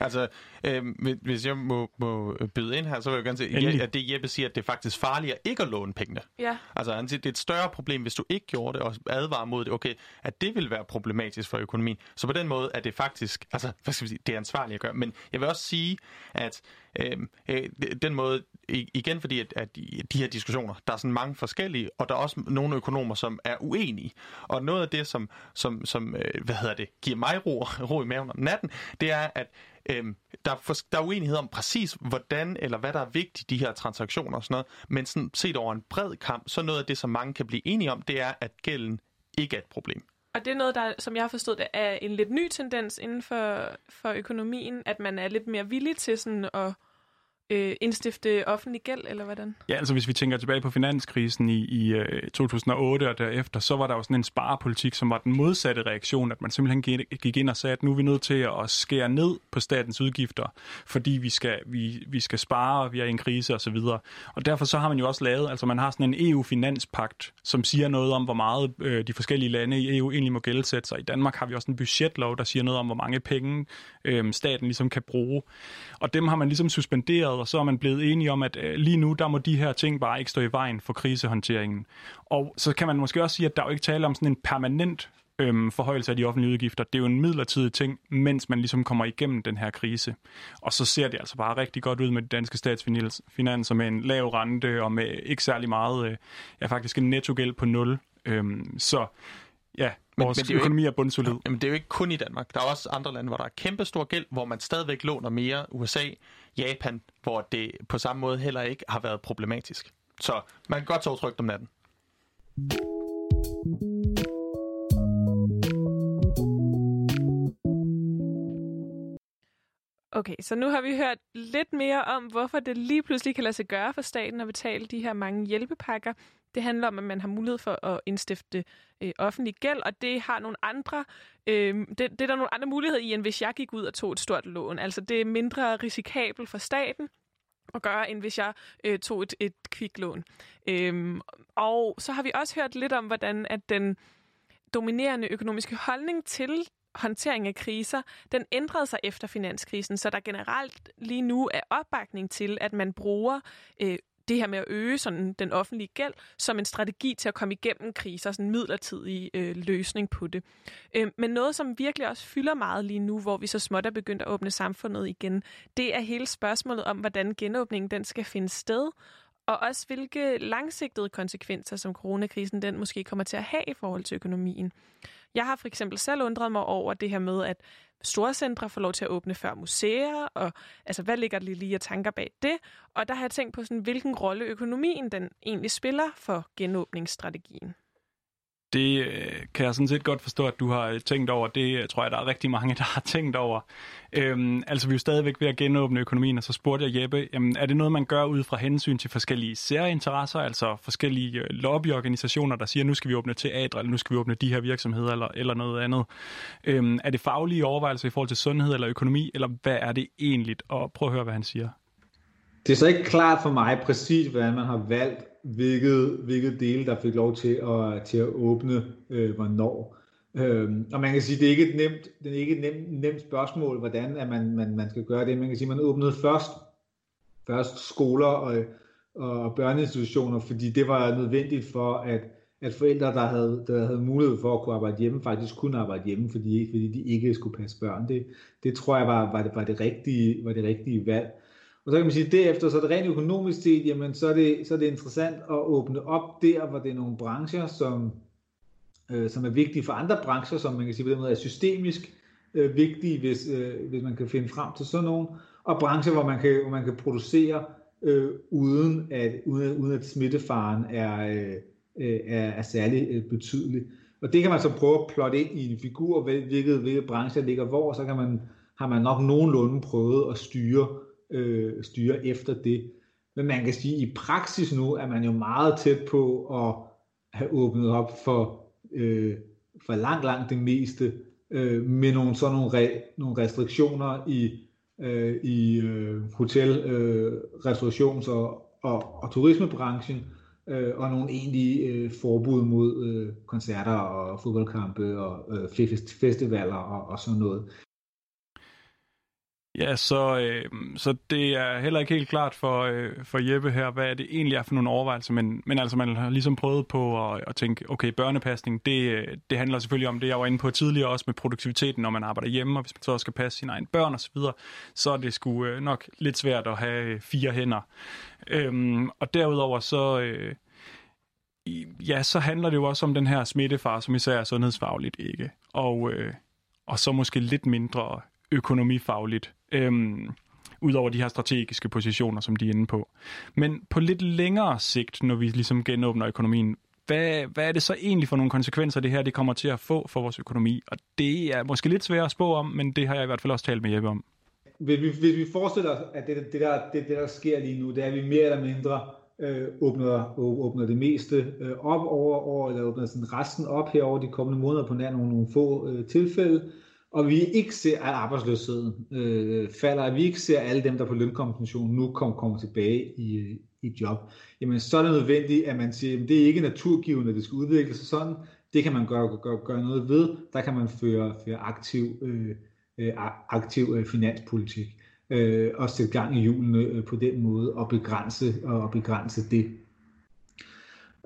Altså, øh, hvis jeg må, må byde ind her, så vil jeg gerne sige, at det Jeppe siger, at det er faktisk farligere ikke at låne pengene. Ja. Altså, han siger, det er et større problem, hvis du ikke gjorde det, og advarer mod det, okay, at det vil være problematisk for økonomien. Så på den måde er det faktisk, altså, hvad skal vi sige, det er ansvarligt at gøre. Men jeg vil også sige, at øh, øh den måde, igen fordi, at, at de her diskussioner, der er sådan mange forskellige, og der er også nogle økonomer, som er uenige. Og noget af det, som, som, som øh, hvad hedder det, giver mig ro, ro i maven om natten, det er, at Øhm, der, er for, der er uenighed om præcis, hvordan eller hvad der er vigtigt i de her transaktioner og sådan noget, men sådan set over en bred kamp, så noget af det, som mange kan blive enige om, det er, at gælden ikke er et problem. Og det er noget, der, som jeg har forstået, det er en lidt ny tendens inden for, for økonomien, at man er lidt mere villig til sådan at øh, indstifte offentlig gæld, eller hvordan? Ja, altså hvis vi tænker tilbage på finanskrisen i, i øh, 2008 og derefter, så var der jo sådan en sparepolitik, som var den modsatte reaktion, at man simpelthen gik ind og sagde, at nu er vi nødt til at skære ned på statens udgifter, fordi vi skal, vi, vi skal spare, og vi er i en krise osv. Og, og derfor så har man jo også lavet, altså man har sådan en EU-finanspagt, som siger noget om, hvor meget øh, de forskellige lande i EU egentlig må gældsætte sig. I Danmark har vi også en budgetlov, der siger noget om, hvor mange penge øh, staten ligesom kan bruge. Og dem har man ligesom suspenderet og så er man blevet enige om, at øh, lige nu, der må de her ting bare ikke stå i vejen for krisehåndteringen. Og så kan man måske også sige, at der er jo ikke tale om sådan en permanent øhm, forhøjelse af de offentlige udgifter. Det er jo en midlertidig ting, mens man ligesom kommer igennem den her krise. Og så ser det altså bare rigtig godt ud med de danske statsfinanser med en lav rente og med ikke særlig meget, øh, ja faktisk en nettogæld på nul. Øhm, så ja, vores men, men økonomi er bundsolid. Jamen det er jo ikke kun i Danmark. Der er også andre lande, hvor der er kæmpe stor gæld, hvor man stadigvæk låner mere. USA, Japan, hvor det på samme måde heller ikke har været problematisk. Så man kan godt sove trygt om natten. Okay, så nu har vi hørt lidt mere om, hvorfor det lige pludselig kan lade sig gøre for staten at betale de her mange hjælpepakker. Det handler om, at man har mulighed for at indstifte øh, offentlig gæld, og det har nogle andre, øh, det, det er der nogle andre muligheder i, end hvis jeg gik ud og tog et stort lån. Altså det er mindre risikabelt for staten at gøre, end hvis jeg øh, tog et, et kviklån. Øhm, og så har vi også hørt lidt om, hvordan at den dominerende økonomiske holdning til håndtering af kriser, den ændrede sig efter finanskrisen, så der generelt lige nu er opbakning til, at man bruger øh, det her med at øge sådan den offentlige gæld som en strategi til at komme igennem kriser, sådan en midlertidig øh, løsning på det. Øh, men noget, som virkelig også fylder meget lige nu, hvor vi så småt er begyndt at åbne samfundet igen, det er hele spørgsmålet om, hvordan genåbningen den skal finde sted, og også hvilke langsigtede konsekvenser, som coronakrisen den måske kommer til at have i forhold til økonomien. Jeg har for eksempel selv undret mig over det her med, at store centre får lov til at åbne før museer, og altså, hvad ligger der lige af tanker bag det? Og der har jeg tænkt på, sådan, hvilken rolle økonomien den egentlig spiller for genåbningsstrategien. Det øh, kan jeg sådan set godt forstå, at du har øh, tænkt over. Det øh, tror jeg, der er rigtig mange, der har tænkt over. Øhm, altså, vi er jo stadigvæk ved at genåbne økonomien, og så spurgte jeg Jeppe, jamen, er det noget, man gør ud fra hensyn til forskellige særinteresser, altså forskellige lobbyorganisationer, der siger, nu skal vi åbne teatre, eller nu skal vi åbne de her virksomheder, eller, eller noget andet? Øhm, er det faglige overvejelser i forhold til sundhed eller økonomi, eller hvad er det egentlig? Og prøv at høre, hvad han siger. Det er så ikke klart for mig præcis, hvordan man har valgt hvilket, hvilket dele, der fik lov til at, til at åbne, øh, hvornår. Øhm, og man kan sige, det er ikke et nemt, det er ikke et nemt, nemt spørgsmål, hvordan at man, man, man skal gøre det. Man kan sige, man åbnede først, først skoler og, og børneinstitutioner, fordi det var nødvendigt for, at, at forældre, der havde, der havde mulighed for at kunne arbejde hjemme, faktisk kunne arbejde hjemme, fordi, fordi de ikke skulle passe børn. Det, det tror jeg var, var, det, var, det rigtige, var det rigtige valg. Og så kan man sige, at derefter, så er det rent økonomisk set, jamen så er det, så er det interessant at åbne op der, hvor det er nogle brancher, som, øh, som er vigtige for andre brancher, som man kan sige på den måde er systemisk øh, vigtige, hvis, øh, hvis man kan finde frem til sådan nogen, og brancher, hvor man kan, hvor man kan producere øh, uden, at, uden, uden at smittefaren er, øh, øh er, er særlig øh, betydelig. Og det kan man så prøve at plotte ind i en figur, hvilket, hvilke brancher ligger hvor, så kan man, har man nok nogenlunde prøvet at styre øh, styre efter det. Men man kan sige, at i praksis nu er man jo meget tæt på at have åbnet op for, øh, for langt, langt det meste, øh, med nogle sådan nogle, re, nogle restriktioner i, øh, i øh, hotel, øh, restaurations- og, og, og turismebranchen, øh, og nogle egentlige øh, forbud mod øh, koncerter og fodboldkampe og øh, festivaler og, og sådan noget. Ja, så, øh, så det er heller ikke helt klart for, øh, for Jeppe her, hvad det egentlig er for nogle overvejelser, men, men altså man har ligesom prøvet på at, at tænke, okay, børnepasning, det, øh, det handler selvfølgelig om det, jeg var inde på tidligere, også med produktiviteten, når man arbejder hjemme, og hvis man så skal passe sine egne børn osv., så, så er det sgu øh, nok lidt svært at have øh, fire hænder. Øhm, og derudover så... Øh, ja, så handler det jo også om den her smittefar, som især er sundhedsfagligt ikke. Og, øh, og så måske lidt mindre økonomifagligt, øhm, ud over de her strategiske positioner, som de er inde på. Men på lidt længere sigt, når vi ligesom genåbner økonomien, hvad, hvad er det så egentlig for nogle konsekvenser, det her det kommer til at få for vores økonomi? Og det er måske lidt svært at spå om, men det har jeg i hvert fald også talt med Jeppe om. Hvis vi, hvis vi forestiller os, at det, det, der, det, det, der sker lige nu, det er, at vi mere eller mindre øh, åbner, åbner det meste øh, op over, over, eller åbner sådan resten op her over de kommende måneder på nær nogle, nogle få øh, tilfælde, og vi ikke ser, at arbejdsløsheden øh, falder, at vi ikke ser alle dem, der på lønkompensation nu kommer, kommer tilbage i, i job, jamen så er det nødvendigt, at man siger, at det er ikke naturgivende, at det skal udvikle sig sådan. Det kan man gøre, gøre, gøre noget ved. Der kan man føre, føre aktiv, øh, øh aktiv øh, finanspolitik øh, og sætte gang i hjulene øh, på den måde og begrænse, og begrænse det.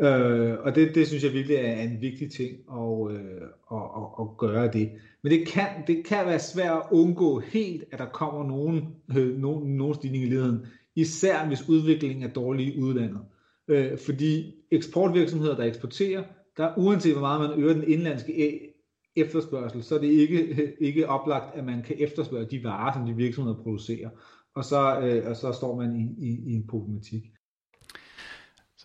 Øh, og det, det synes jeg virkelig er en vigtig ting at, øh, at, at, at gøre det. Men det kan, det kan være svært at undgå helt, at der kommer nogen, øh, nogen, nogen stigning i ledigheden, især hvis udviklingen er dårlig i udlandet. Øh, fordi eksportvirksomheder, der eksporterer, der uanset hvor meget man øger den indlandske e, efterspørgsel, så er det ikke, ikke oplagt, at man kan efterspørge de varer, som de virksomheder producerer. Og så, øh, og så står man i, i, i en problematik.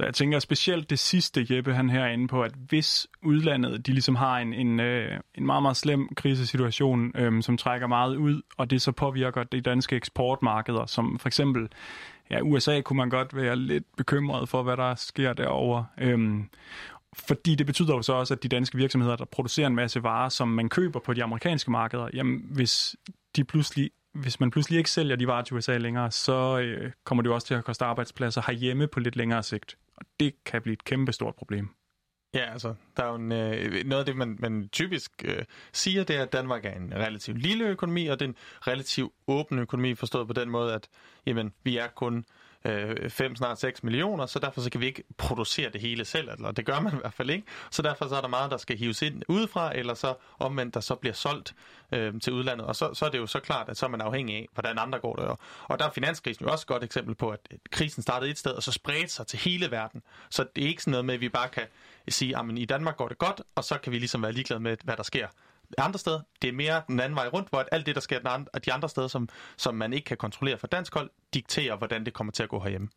Så jeg tænker specielt det sidste, Jeppe han her inde på, at hvis udlandet de ligesom har en, en, øh, en meget, meget slem krisesituation, øh, som trækker meget ud, og det så påvirker de danske eksportmarkeder, som for eksempel ja, USA kunne man godt være lidt bekymret for, hvad der sker derovre. Øhm, fordi det betyder jo så også, at de danske virksomheder, der producerer en masse varer, som man køber på de amerikanske markeder, jamen hvis de pludselig hvis man pludselig ikke sælger de varer til USA længere, så øh, kommer det jo også til at koste arbejdspladser herhjemme på lidt længere sigt. Og det kan blive et kæmpe stort problem. Ja, altså, der er jo en, øh, noget af det, man, man typisk øh, siger, det er, at Danmark er en relativt lille økonomi, og det er en relativt åben økonomi, forstået på den måde, at jamen, vi er kun øh, 5, snart 6 millioner, så derfor så kan vi ikke producere det hele selv, eller det gør man i hvert fald ikke. Så derfor så er der meget, der skal hives ind udefra, eller så omvendt, der så bliver solgt øh, til udlandet. Og så, så er det jo så klart, at så er man afhængig af, hvordan andre går der. Og der er finanskrisen jo også et godt eksempel på, at krisen startede et sted, og så spredte sig til hele verden. Så det er ikke sådan noget med, at vi bare kan sige, at i Danmark går det godt, og så kan vi ligesom være ligeglade med, hvad der sker andre steder. Det er mere den anden vej rundt, hvor alt det, der sker de andre steder, som, som man ikke kan kontrollere fra dansk hold, dikterer, hvordan det kommer til at gå herhjemme.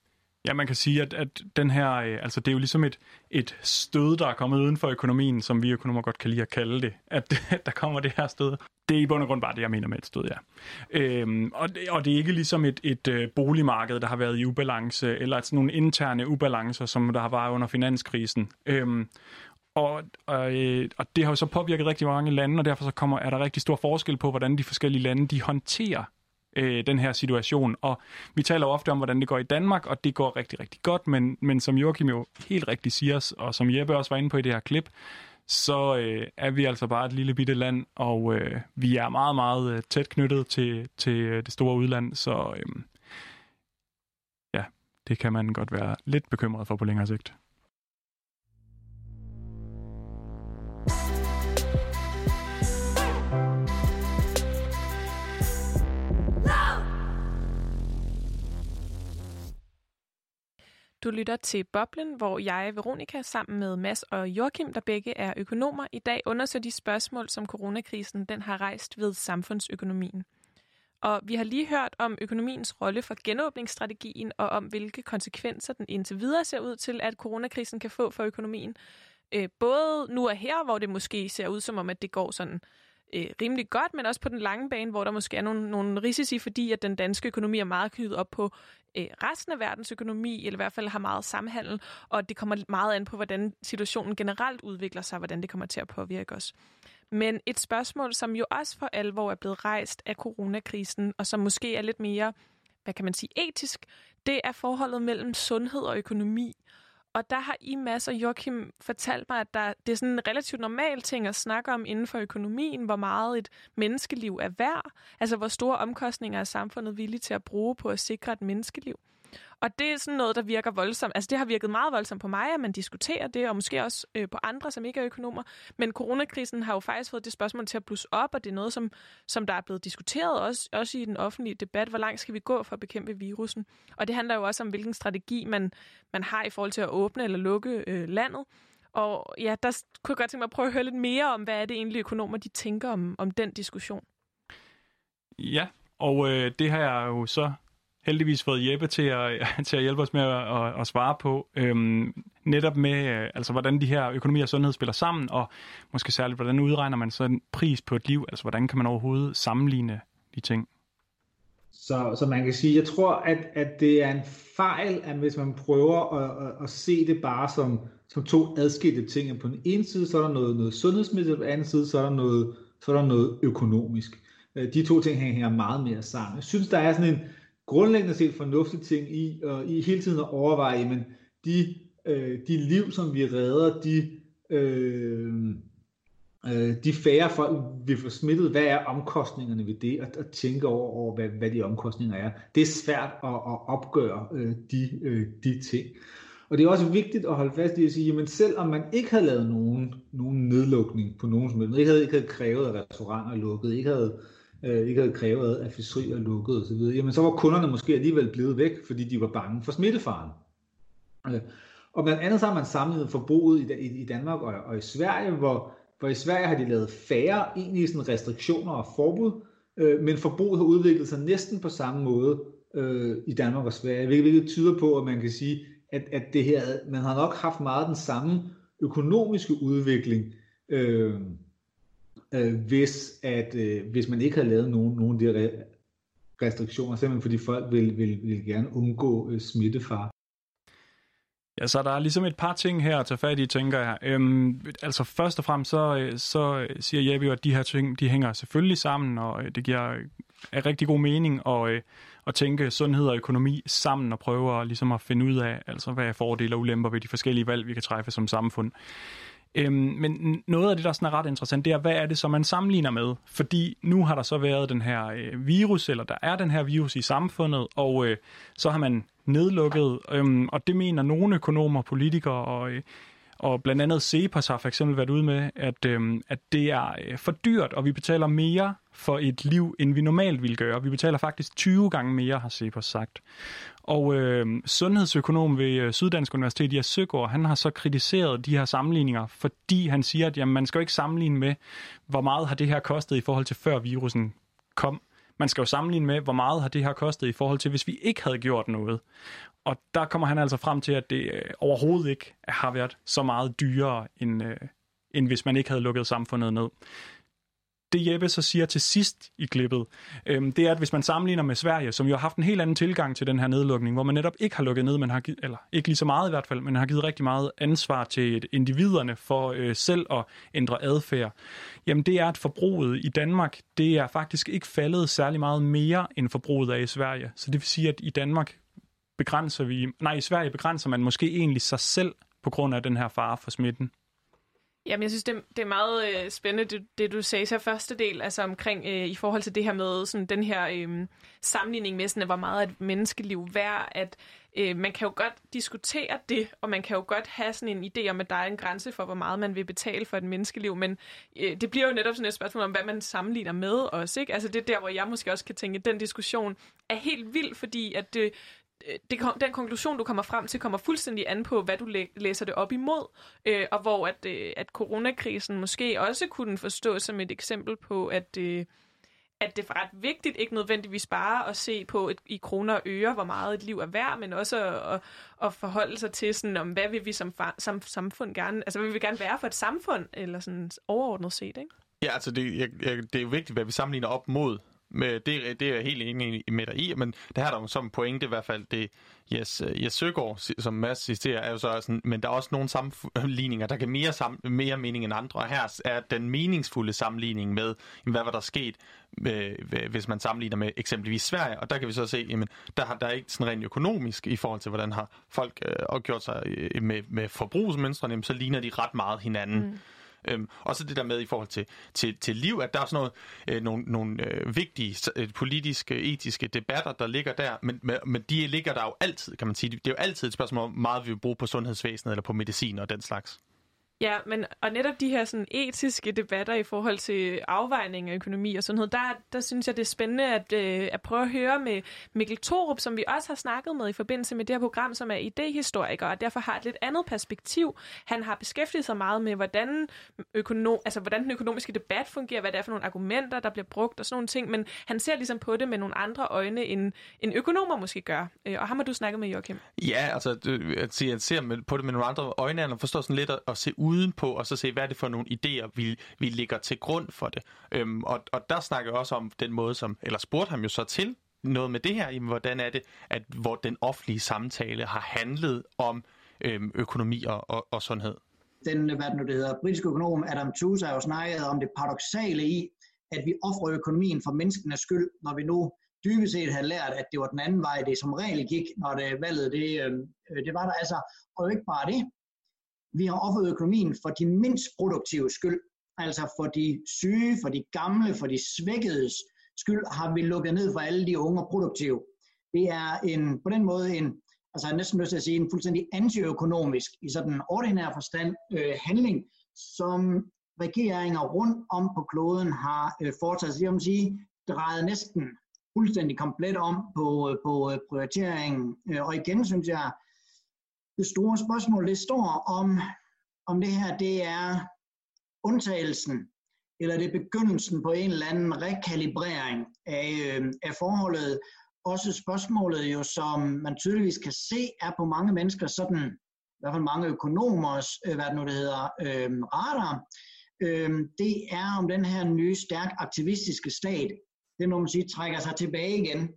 Ja, man kan sige, at, at den her, øh, altså det er jo ligesom et, et stød, der er kommet uden for økonomien, som vi økonomer godt kan lide at kalde det, at, at der kommer det her stød. Det er i bund og grund bare det, jeg mener med et stød, ja. Øhm, og, det, og det er ikke ligesom et, et øh, boligmarked, der har været i ubalance, eller sådan nogle interne ubalancer, som der har været under finanskrisen. Øhm, og, og, øh, og det har jo så påvirket rigtig mange lande, og derfor så kommer, er der rigtig stor forskel på, hvordan de forskellige lande de håndterer øh, den her situation. Og vi taler jo ofte om, hvordan det går i Danmark, og det går rigtig, rigtig godt, men, men som Joachim jo helt rigtigt siger, og som Jeppe også var inde på i det her klip, så øh, er vi altså bare et lille bitte land, og øh, vi er meget, meget øh, tæt knyttet til, til øh, det store udland, så øh, ja, det kan man godt være lidt bekymret for på længere sigt. Du lytter til Boblen, hvor jeg, Veronika, sammen med Mads og Joachim, der begge er økonomer, i dag undersøger de spørgsmål, som coronakrisen den har rejst ved samfundsøkonomien. Og vi har lige hørt om økonomiens rolle for genåbningsstrategien og om, hvilke konsekvenser den indtil videre ser ud til, at coronakrisen kan få for økonomien. Øh, både nu og her, hvor det måske ser ud som om, at det går sådan øh, rimelig godt, men også på den lange bane, hvor der måske er nogle, nogle risici, fordi at den danske økonomi er meget knyttet op på øh, resten af verdens økonomi, eller i hvert fald har meget samhandel, og det kommer meget an på, hvordan situationen generelt udvikler sig, hvordan det kommer til at påvirke os. Men et spørgsmål, som jo også for alvor er blevet rejst af coronakrisen, og som måske er lidt mere, hvad kan man sige, etisk, det er forholdet mellem sundhed og økonomi. Og der har I, Mads og Joachim, fortalt mig, at der, det er sådan en relativt normal ting at snakke om inden for økonomien, hvor meget et menneskeliv er værd. Altså, hvor store omkostninger er samfundet villige til at bruge på at sikre et menneskeliv. Og det er sådan noget, der virker voldsomt. Altså det har virket meget voldsomt på mig, at man diskuterer det, og måske også øh, på andre, som ikke er økonomer. Men coronakrisen har jo faktisk fået det spørgsmål til at blusse op, og det er noget, som, som der er blevet diskuteret også, også i den offentlige debat. Hvor langt skal vi gå for at bekæmpe virusen? Og det handler jo også om, hvilken strategi man, man har i forhold til at åbne eller lukke øh, landet. Og ja, der kunne jeg godt tænke mig at prøve at høre lidt mere om, hvad er det egentlig økonomer, de tænker om, om den diskussion. Ja, og øh, det har jeg jo så heldigvis fået Jeppe til at, til at hjælpe os med at, at, at svare på. Øhm, netop med, øh, altså hvordan de her økonomi og sundhed spiller sammen, og måske særligt, hvordan udregner man så en pris på et liv? Altså hvordan kan man overhovedet sammenligne de ting? Så, så man kan sige, jeg tror, at, at det er en fejl, at hvis man prøver at, at, at se det bare som, som to adskilte ting. På den ene side, så er der noget, noget sundhedsmæssigt, og på den anden side, så er der noget, så er der noget økonomisk. Øh, de to ting hænger meget mere sammen. Jeg synes, der er sådan en, grundlæggende set fornuftig ting i, og i hele tiden at overveje, men de, øh, de liv, som vi redder, de, øh, øh, de færre folk, vi får smittet, hvad er omkostningerne ved det, og, og tænke over, over hvad, hvad de omkostninger er. Det er svært at, at opgøre øh, de, øh, de ting. Og det er også vigtigt at holde fast i at sige, at selvom man ikke havde lavet nogen, nogen nedlukning på nogen som helst, ikke havde, ikke havde krævet, at restauranter lukkede, ikke havde øh, ikke havde krævet, at fiskerier lukkede osv., jamen så var kunderne måske alligevel blevet væk, fordi de var bange for smittefaren. Øh, og blandt andet så har man samlet forbruget i, i, i Danmark og, og i Sverige, hvor, hvor i Sverige har de lavet færre egentlig sådan restriktioner og forbud, øh, men forbruget har udviklet sig næsten på samme måde øh, i Danmark og Sverige, hvilket, hvilket tyder på, at man kan sige, at, at det her, man har nok haft meget den samme økonomiske udvikling, øh, øh, hvis, at, øh, hvis man ikke havde lavet nogen, nogen af de her restriktioner, simpelthen fordi folk vil, vil, vil gerne undgå øh, smittefar. Ja, så der er ligesom et par ting her at tage fat i, tænker jeg. Øhm, altså først og fremmest, så, øh, så siger Jeppe jo, at de her ting, de hænger selvfølgelig sammen, og øh, det giver er rigtig god mening at, øh, at tænke sundhed og økonomi sammen og prøve at, ligesom at finde ud af, altså, hvad er fordele og ulemper ved de forskellige valg, vi kan træffe som samfund. Øhm, men noget af det, der sådan er ret interessant, det er, hvad er det, som man sammenligner med? Fordi nu har der så været den her øh, virus, eller der er den her virus i samfundet, og øh, så har man nedlukket, øhm, og det mener nogle økonomer, politikere og, øh, og blandt andet Cepos har for eksempel været ude med, at, øhm, at det er øh, for dyrt, og vi betaler mere for et liv, end vi normalt ville gøre. Vi betaler faktisk 20 gange mere, har Cepos sagt. Og øh, sundhedsøkonom ved øh, Syddansk Universitet, Jes Søgaard, han har så kritiseret de her sammenligninger, fordi han siger, at jamen, man skal jo ikke sammenligne med, hvor meget har det her kostet i forhold til før virusen kom. Man skal jo sammenligne med, hvor meget har det her kostet i forhold til, hvis vi ikke havde gjort noget. Og der kommer han altså frem til, at det øh, overhovedet ikke har været så meget dyrere, end, øh, end hvis man ikke havde lukket samfundet ned det Jeppe så siger til sidst i klippet, øhm, det er, at hvis man sammenligner med Sverige, som jo har haft en helt anden tilgang til den her nedlukning, hvor man netop ikke har lukket ned, men har givet, eller ikke lige så meget i hvert fald, men har givet rigtig meget ansvar til individerne for øh, selv at ændre adfærd, jamen det er, at forbruget i Danmark, det er faktisk ikke faldet særlig meget mere end forbruget af i Sverige. Så det vil sige, at i Danmark begrænser vi, nej, i Sverige begrænser man måske egentlig sig selv på grund af den her fare for smitten. Jamen, jeg synes, det, det er meget øh, spændende, det, det du sagde så første del, altså omkring øh, i forhold til det her med sådan, den her øh, sammenligning med, sådan, hvor meget et menneskeliv værd, at øh, man kan jo godt diskutere det, og man kan jo godt have sådan en idé om, at der er en grænse for, hvor meget man vil betale for et menneskeliv, men øh, det bliver jo netop sådan et spørgsmål om, hvad man sammenligner med os, ikke? Altså det er der, hvor jeg måske også kan tænke, at den diskussion er helt vild, fordi at det, Øh, det, den konklusion, du kommer frem til, kommer fuldstændig an på, hvad du læ- læser det op imod, øh, og hvor at, øh, at coronakrisen måske også kunne forstås som et eksempel på, at, øh, at det er ret vigtigt, ikke nødvendigvis bare at se på et, i kroner og øre, hvor meget et liv er værd, men også at, at, at forholde sig til, sådan, om hvad vil vi som, som samfund gerne, altså hvad vil vi gerne være for et samfund, eller sådan overordnet set, ikke? Ja, altså det, jeg, jeg, det er jo vigtigt, hvad vi sammenligner op mod. Med, det, det er jeg helt enig med dig i, men det her er jo som pointe i hvert fald, det Jes, øh, Jes Søgaard, som Mads citerer, er jo så sådan, men der er også nogle sammenligninger, der kan mere, sam, mere mening end andre, og her er den meningsfulde sammenligning med, hvad var der sket, øh, hvis man sammenligner med eksempelvis Sverige, og der kan vi så se, jamen, der har der er ikke sådan rent økonomisk i forhold til, hvordan har folk øh, gjort sig øh, med, med forbrugsmønstrene, så ligner de ret meget hinanden. Mm. Øhm, og så det der med i forhold til, til, til liv, at der er sådan noget, øh, nogle, nogle øh, vigtige øh, politiske, etiske debatter, der ligger der, men, men de ligger der jo altid, kan man sige. Det er jo altid et spørgsmål om, meget vi vil bruge på sundhedsvæsenet eller på medicin og den slags. Ja, men og netop de her sådan, etiske debatter i forhold til afvejning af økonomi og sundhed, der, der synes jeg, det er spændende at, øh, at prøve at høre med Mikkel Torup, som vi også har snakket med i forbindelse med det her program, som er idehistoriker, og derfor har et lidt andet perspektiv. Han har beskæftiget sig meget med, hvordan, økonom, altså, hvordan den økonomiske debat fungerer, hvad det er for nogle argumenter, der bliver brugt og sådan nogle ting, men han ser ligesom på det med nogle andre øjne, end, end økonomer måske gør. Øh, og ham har du snakket med, Joachim? Ja, altså, at jeg ser på det med nogle andre øjne, og forstår sådan lidt at, at se udenpå, og så se, hvad er det for nogle idéer, vi, vi ligger til grund for det. Øhm, og, og der snakker jeg også om den måde, som, eller spurgte ham jo så til, noget med det her, jamen, hvordan er det, at hvor den offentlige samtale har handlet om øhm, økonomi og, og, og sundhed? Den, hvad det nu det hedder, britiske økonom Adam Tooze har jo snakket om det paradoxale i, at vi offrer økonomien for menneskenes skyld, når vi nu dybest set havde lært, at det var den anden vej, det som regel gik, når det valget, det, øhm, øh, det var der altså. Og ikke bare det, vi har offret økonomien for de mindst produktive skyld, altså for de syge, for de gamle, for de svækkedes skyld, har vi lukket ned for alle de unge og produktive. Det er en, på den måde en, altså jeg næsten lyst til at sige, en fuldstændig antiøkonomisk, i sådan en ordinær forstand, øh, handling, som regeringer rundt om på kloden har øh, foretaget, jeg vil sige, drejet næsten fuldstændig komplet om på, øh, på øh, prioriteringen. Øh, og igen synes jeg, det store spørgsmål, det står om, om det her det er undtagelsen, eller det er begyndelsen på en eller anden rekalibrering af, øh, af forholdet. Også spørgsmålet jo, som man tydeligvis kan se, er på mange mennesker sådan, i hvert fald mange økonomers, øh, hvad det nu det hedder, øh, radar, øh, det er om den her nye, stærk aktivistiske stat, det må man sige, trækker sig tilbage igen.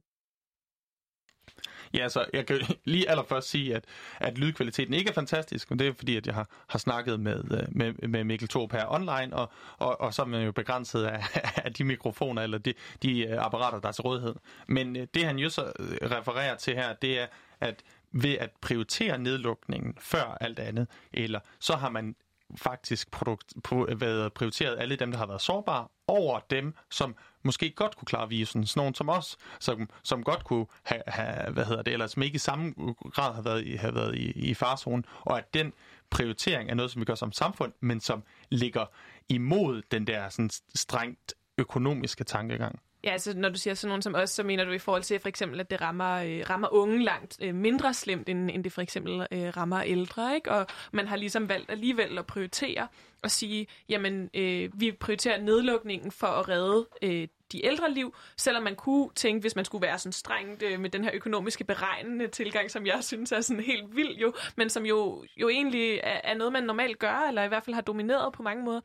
Ja, så jeg kan lige allerførst sige, at, at lydkvaliteten ikke er fantastisk, men det er fordi, at jeg har, har snakket med, øh, med, med Mikkel Torp her online, og, og, og så er man jo begrænset af, af de mikrofoner eller de, de øh, apparater, der er til rådighed. Men øh, det, han jo så refererer til her, det er, at ved at prioritere nedlukningen før alt andet, eller så har man faktisk produkt, været prioriteret alle dem, der har været sårbare, over dem, som måske godt kunne klare virusen. Sådan nogen som os, som, som godt kunne have, have, hvad hedder det, eller som ikke i samme grad har været, i, have været i, i farzonen. Og at den prioritering er noget, som vi gør som samfund, men som ligger imod den der sådan strengt økonomiske tankegang. Ja, altså når du siger sådan nogen som os, så mener du i forhold til for eksempel, at det rammer, øh, rammer unge langt øh, mindre slemt, end, end det for eksempel øh, rammer ældre, ikke? Og man har ligesom valgt alligevel at prioritere og sige, jamen øh, vi prioriterer nedlukningen for at redde øh, de ældre liv, selvom man kunne tænke, hvis man skulle være sådan strengt øh, med den her økonomiske beregnende tilgang, som jeg synes er sådan helt vild jo, men som jo, jo egentlig er, er noget, man normalt gør, eller i hvert fald har domineret på mange måder,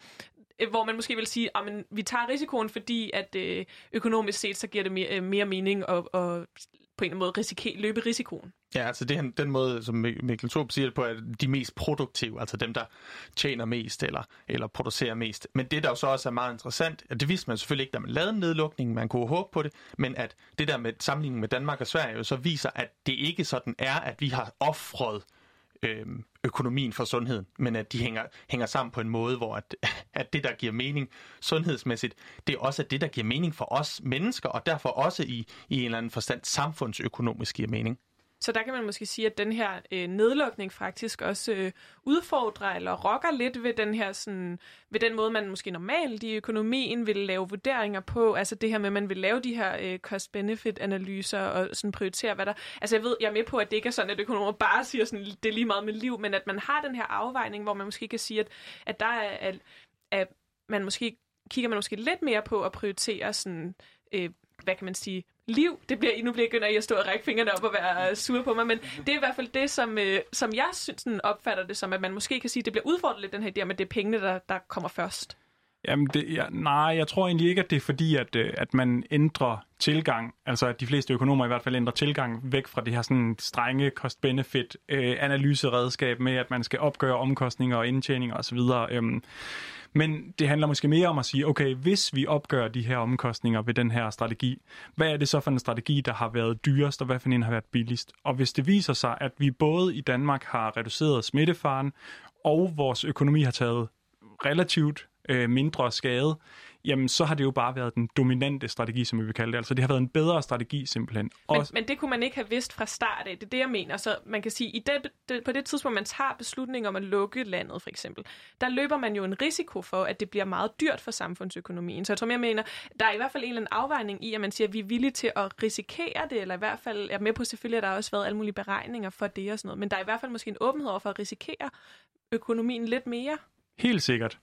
Øh, hvor man måske vil sige, at vi tager risikoen, fordi at øh, økonomisk set, så giver det mere, øh, mere mening at, at på en eller anden måde risikere, løbe risikoen. Ja, altså det er den måde, som Mikkel Thorup siger det på, at de mest produktive, altså dem, der tjener mest eller, eller producerer mest. Men det, der jo så også er meget interessant, at det vidste man selvfølgelig ikke, da man lavede nedlukningen, man kunne håbe på det, men at det der med sammenligningen med Danmark og Sverige jo så viser, at det ikke sådan er, at vi har offret øh, økonomien for sundheden, men at de hænger, hænger sammen på en måde, hvor at, at det, der giver mening sundhedsmæssigt, det er også det, der giver mening for os mennesker, og derfor også i, i en eller anden forstand samfundsøkonomisk giver mening. Så der kan man måske sige, at den her øh, nedlukning faktisk også øh, udfordrer eller rokker lidt ved den her sådan, ved den måde, man måske normalt i økonomien vil lave vurderinger på. Altså det her med, at man vil lave de her øh, cost-benefit-analyser og sådan prioritere, hvad der... Altså jeg ved, jeg er med på, at det ikke er sådan, at økonomer bare siger sådan, det er lige meget med liv, men at man har den her afvejning, hvor man måske kan sige, at, at der er, at, at man måske kigger man måske lidt mere på at prioritere sådan, øh, hvad kan man sige, liv. Det bliver, nu bliver jeg at stå og række fingrene op og være øh, sur på mig, men det er i hvert fald det, som, øh, som jeg synes, sådan opfatter det som, at man måske kan sige, at det bliver udfordret lidt, den her idé med, at det er pengene, der, der kommer først. Jamen, det, ja, nej, jeg tror egentlig ikke, at det er fordi, at, øh, at man ændrer tilgang, altså at de fleste økonomer i hvert fald ændrer tilgang væk fra det her sådan strenge cost-benefit øh, analyseredskab med, at man skal opgøre omkostninger og indtjeninger osv. Øhm, men det handler måske mere om at sige, okay, hvis vi opgør de her omkostninger ved den her strategi, hvad er det så for en strategi, der har været dyrest, og hvad for en har været billigst? Og hvis det viser sig, at vi både i Danmark har reduceret smittefaren, og vores økonomi har taget relativt øh, mindre skade, jamen så har det jo bare været den dominante strategi, som vi vil kalde det. Altså det har været en bedre strategi simpelthen. Men, men det kunne man ikke have vidst fra start af. Det er det, jeg mener. Så man kan sige, i det, det, på det tidspunkt, man tager beslutning om at lukke landet for eksempel, der løber man jo en risiko for, at det bliver meget dyrt for samfundsøkonomien. Så jeg tror, jeg mener, der er i hvert fald en eller anden afvejning i, at man siger, at vi er villige til at risikere det, eller i hvert fald, jeg er med på selvfølgelig, at der har også været alle mulige beregninger for det og sådan noget, men der er i hvert fald måske en åbenhed over for at risikere økonomien lidt mere. Helt sikkert.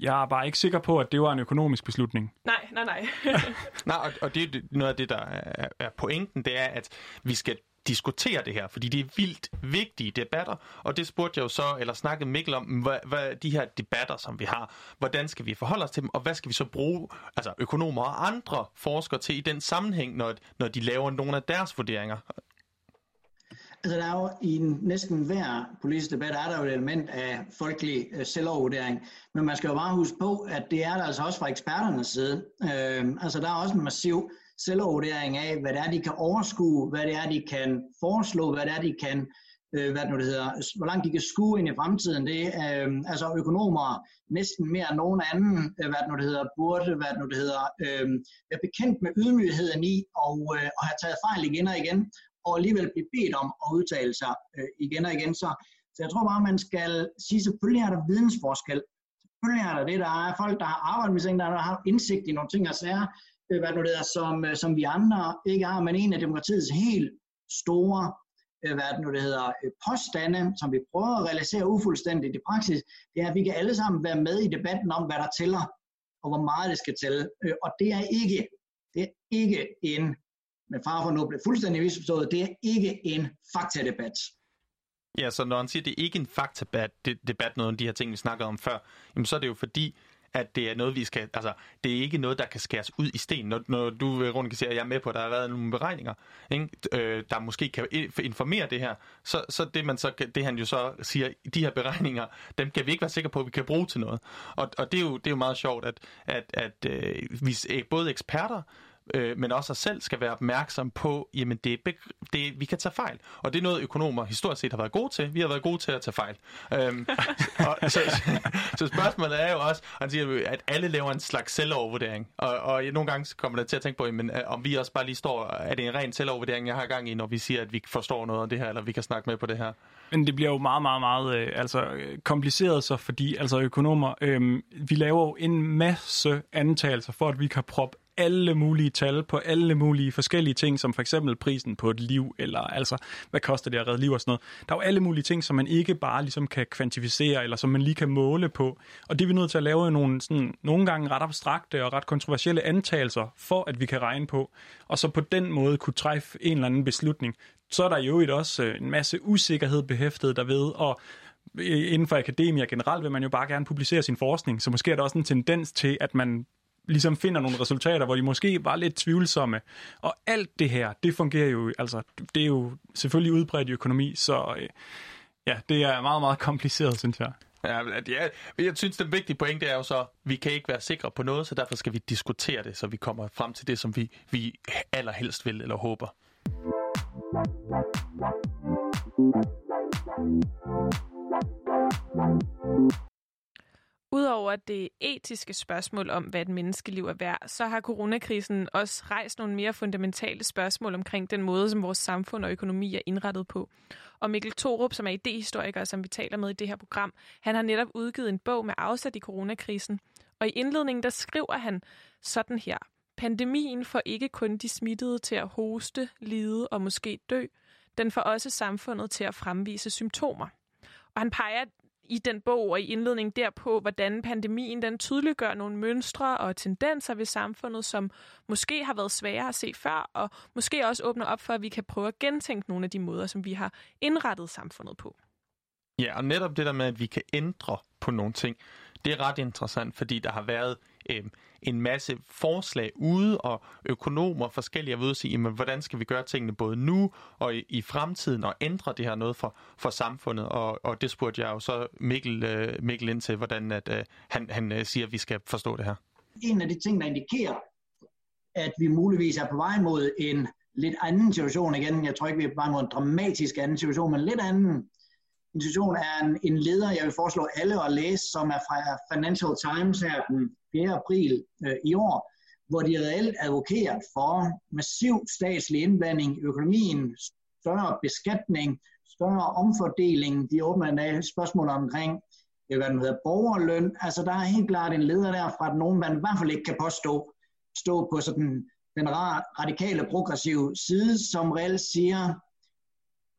Jeg er bare ikke sikker på, at det var en økonomisk beslutning. Nej, nej, nej. nej, og, og det er noget af det, der er, er pointen, det er, at vi skal diskutere det her, fordi det er vildt vigtige debatter, og det spurgte jeg jo så, eller snakkede Mikkel om, hvad, hvad de her debatter, som vi har, hvordan skal vi forholde os til dem, og hvad skal vi så bruge altså økonomer og andre forskere til i den sammenhæng, når, når de laver nogle af deres vurderinger? Altså der er jo i næsten hver politisk debat, er der jo et element af folkelig øh, selvovervurdering. Men man skal jo bare huske på, at det er der altså også fra eksperternes side. Øh, altså der er også en massiv selvovervurdering af, hvad det er, de kan overskue, hvad det er, de kan foreslå, hvad det er, de kan, øh, hvad det nu det hedder, hvor langt de kan skue ind i fremtiden. Det øh, altså økonomer næsten mere end nogen anden, øh, hvad det nu det hedder, burde, hvad det nu det hedder, øh, være bekendt med ydmygheden i og, øh, og have taget fejl igen og igen, og alligevel blive bedt om at udtale sig øh, igen og igen. Så, så jeg tror bare, man skal sige, selvfølgelig er der vidensforskel. Selvfølgelig er der det, der er folk, der har arbejdet med ting, der har indsigt i nogle ting og sager, øh, hvad nu det er, som, øh, som vi andre ikke har, men en af demokratiets helt store øh, hvad det nu det hedder, øh, påstande, som vi prøver at realisere ufuldstændigt i praksis, det er, at vi kan alle sammen være med i debatten om, hvad der tæller, og hvor meget det skal tælle. Øh, og det er ikke, det er ikke en med far for nu blev fuldstændig misforstået, det er ikke en faktadebat. Ja, så når han siger, at det er ikke en faktadebat, debat, noget af de her ting, vi snakkede om før, jamen så er det jo fordi, at det er noget, vi skal, altså, det er ikke noget, der kan skæres ud i sten. Når, når du, øh, rundt kan sige, at jeg er med på, at der har været nogle beregninger, ikke? Øh, der måske kan informere det her, så, så det man så, det han jo så siger, de her beregninger, dem kan vi ikke være sikre på, at vi kan bruge til noget. Og, og det, er jo, det er jo meget sjovt, at, at, at øh, vi, både eksperter, øh, men også os selv skal være opmærksom på, jamen det, det, vi kan tage fejl. Og det er noget, økonomer historisk set har været gode til. Vi har været gode til at tage fejl. Øhm, og, så, så spørgsmålet er jo også, han siger, at alle laver en slags selvovervurdering. Og, og nogle gange kommer der til at tænke på, jamen, øh, om vi også bare lige står, er det en ren selvovervurdering, jeg har gang i, når vi siger, at vi forstår noget af det her, eller vi kan snakke med på det her? Men det bliver jo meget, meget, meget øh, altså, kompliceret så, fordi altså økonomer, øh, vi laver jo en masse antagelser for, at vi kan proppe alle mulige tal på alle mulige forskellige ting, som for eksempel prisen på et liv, eller altså, hvad koster det at redde liv og sådan noget. Der er jo alle mulige ting, som man ikke bare ligesom kan kvantificere, eller som man lige kan måle på. Og det er vi nødt til at lave nogle, sådan, nogle gange ret abstrakte og ret kontroversielle antagelser, for at vi kan regne på. Og så på den måde kunne træffe en eller anden beslutning. Så er der jo også øh, en masse usikkerhed behæftet derved, og øh, inden for akademia generelt vil man jo bare gerne publicere sin forskning, så måske er der også en tendens til, at man ligesom finder nogle resultater, hvor de måske var lidt tvivlsomme. Og alt det her, det fungerer jo, altså, det er jo selvfølgelig udbredt i økonomi, så øh, ja, det er meget, meget kompliceret, synes jeg. Ja, ja, jeg synes, det vigtige pointe er jo så, at vi kan ikke være sikre på noget, så derfor skal vi diskutere det, så vi kommer frem til det, som vi, vi allerhelst vil eller håber. Udover det etiske spørgsmål om, hvad et menneskeliv er værd, så har coronakrisen også rejst nogle mere fundamentale spørgsmål omkring den måde, som vores samfund og økonomi er indrettet på. Og Mikkel Torup, som er idehistoriker, som vi taler med i det her program, han har netop udgivet en bog med afsæt i coronakrisen. Og i indledningen, der skriver han sådan her. Pandemien får ikke kun de smittede til at hoste, lide og måske dø. Den får også samfundet til at fremvise symptomer. Og han peger i den bog og i indledningen derpå, hvordan pandemien den tydeliggør nogle mønstre og tendenser ved samfundet, som måske har været svære at se før, og måske også åbner op for, at vi kan prøve at gentænke nogle af de måder, som vi har indrettet samfundet på. Ja, og netop det der med, at vi kan ændre på nogle ting, det er ret interessant, fordi der har været øh, en masse forslag ude, og økonomer forskellige er ved at sige, jamen, hvordan skal vi gøre tingene både nu og i, i fremtiden, og ændre det her noget for, for samfundet. Og, og det spurgte jeg jo så Mikkel, øh, Mikkel ind til, hvordan at, øh, han, han øh, siger, at vi skal forstå det her. En af de ting, der indikerer, at vi muligvis er på vej mod en lidt anden situation igen. Jeg tror ikke, vi er på vej mod en dramatisk anden situation, men lidt anden institution er en, en leder, jeg vil foreslå alle at læse, som er fra Financial Times her den 4. april øh, i år, hvor de reelt advokerer for massiv statslig indblanding i økonomien, større beskatning, større omfordeling. De åbner en spørgsmål omkring, øh, hvad den hedder, borgerløn. Altså der er helt klart en leder der fra, at nogen man i hvert fald ikke kan påstå, stå på sådan den radikale progressive side, som reelt siger,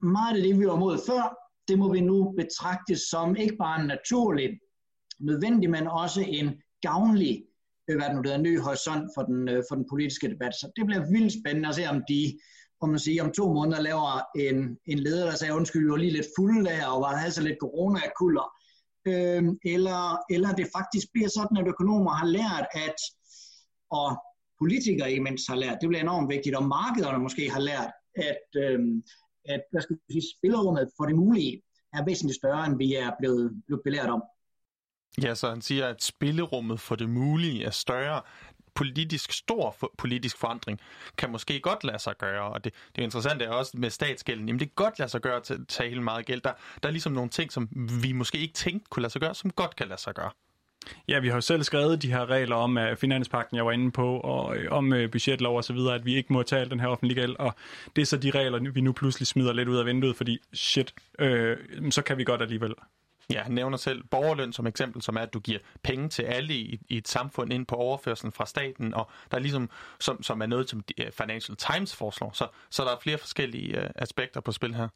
meget af det, vi var mod før, det må vi nu betragte som ikke bare en naturlig, nødvendig, men også en gavnlig øh, hvad det nu hedder, ny horisont for den, øh, for den politiske debat. Så det bliver vildt spændende at se, om de om, man siger, om to måneder laver en, en leder, der sagde, undskyld, vi var lige lidt fulde der, og var altså lidt corona-kulder. Øhm, eller, eller det faktisk bliver sådan, at økonomer har lært, at, og politikere imens har lært, det bliver enormt vigtigt, og markederne måske har lært, at, øhm, at hvad skal vi sige, spillerummet for det mulige er væsentligt større, end vi er blevet, blevet belært om. Ja, så han siger, at spillerummet for det mulige er større. Politisk stor for, politisk forandring kan måske godt lade sig gøre, og det, det er interessant er også med statsgælden. Jamen det kan godt lade sig gøre at tage helt meget gæld. Der, der er ligesom nogle ting, som vi måske ikke tænkte kunne lade sig gøre, som godt kan lade sig gøre. Ja, vi har jo selv skrevet de her regler om uh, finanspakten, jeg var inde på, og øh, om øh, budgetlov og så videre, at vi ikke må tage den her offentlige gæld, og det er så de regler, vi nu pludselig smider lidt ud af vinduet, fordi shit, øh, så kan vi godt alligevel. Ja, han nævner selv borgerløn som eksempel, som er, at du giver penge til alle i, i et samfund ind på overførselen fra staten, og der er ligesom, som, som er noget, som Financial Times foreslår. Så, så der er flere forskellige øh, aspekter på spil her.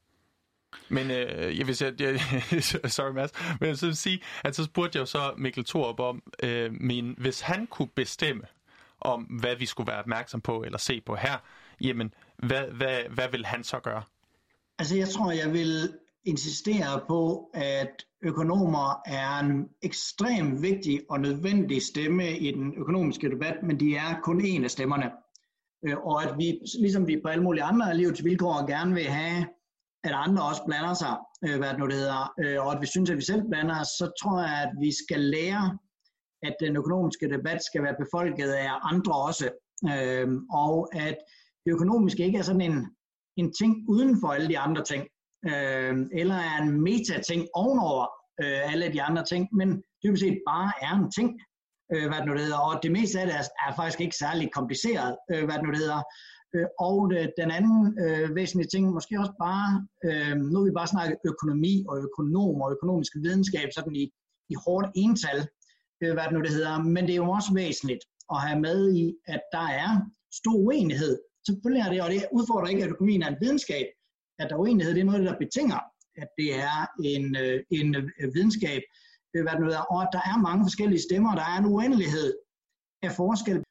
Men øh, jeg vil sige, jeg, sorry Mads, men jeg vil sige, at så spurgte jeg jo så Mikkel Thorup om, øh, men hvis han kunne bestemme om, hvad vi skulle være opmærksom på eller se på her, jamen, hvad, hvad, hvad vil han så gøre? Altså, jeg tror, jeg vil insistere på, at økonomer er en ekstremt vigtig og nødvendig stemme i den økonomiske debat, men de er kun en af stemmerne. Øh, og at vi, ligesom vi på alle mulige andre livets vilkår, gerne vil have at andre også blander sig, øh, hvad det nu det hedder, øh, og at vi synes, at vi selv blander os, så tror jeg, at vi skal lære, at den økonomiske debat skal være befolket af andre også. øh, og at det økonomiske ikke er sådan en, en ting uden for alle de andre ting, øh, eller er en meta-ting ovenover øh, alle de andre ting, men dybest set bare er en ting, øh, hvad det nu hedder, og det meste af det er, er faktisk ikke særlig kompliceret, øh, hvad det nu hedder. Øh, og det, den anden øh, væsentlige ting, måske også bare, øh, nu har vi bare snakket økonomi og økonom og økonomisk videnskab, sådan i, i hårdt ental, øh, hvad det nu det hedder, men det er jo også væsentligt at have med i, at der er stor uenighed. Selvfølgelig er det, og det udfordrer ikke, at økonomien er en videnskab, at der er uenighed, det er noget, der betinger, at det er en, øh, en øh, videnskab, øh, hvad det nu hedder, og at der er mange forskellige stemmer, der er en uendelighed af forskel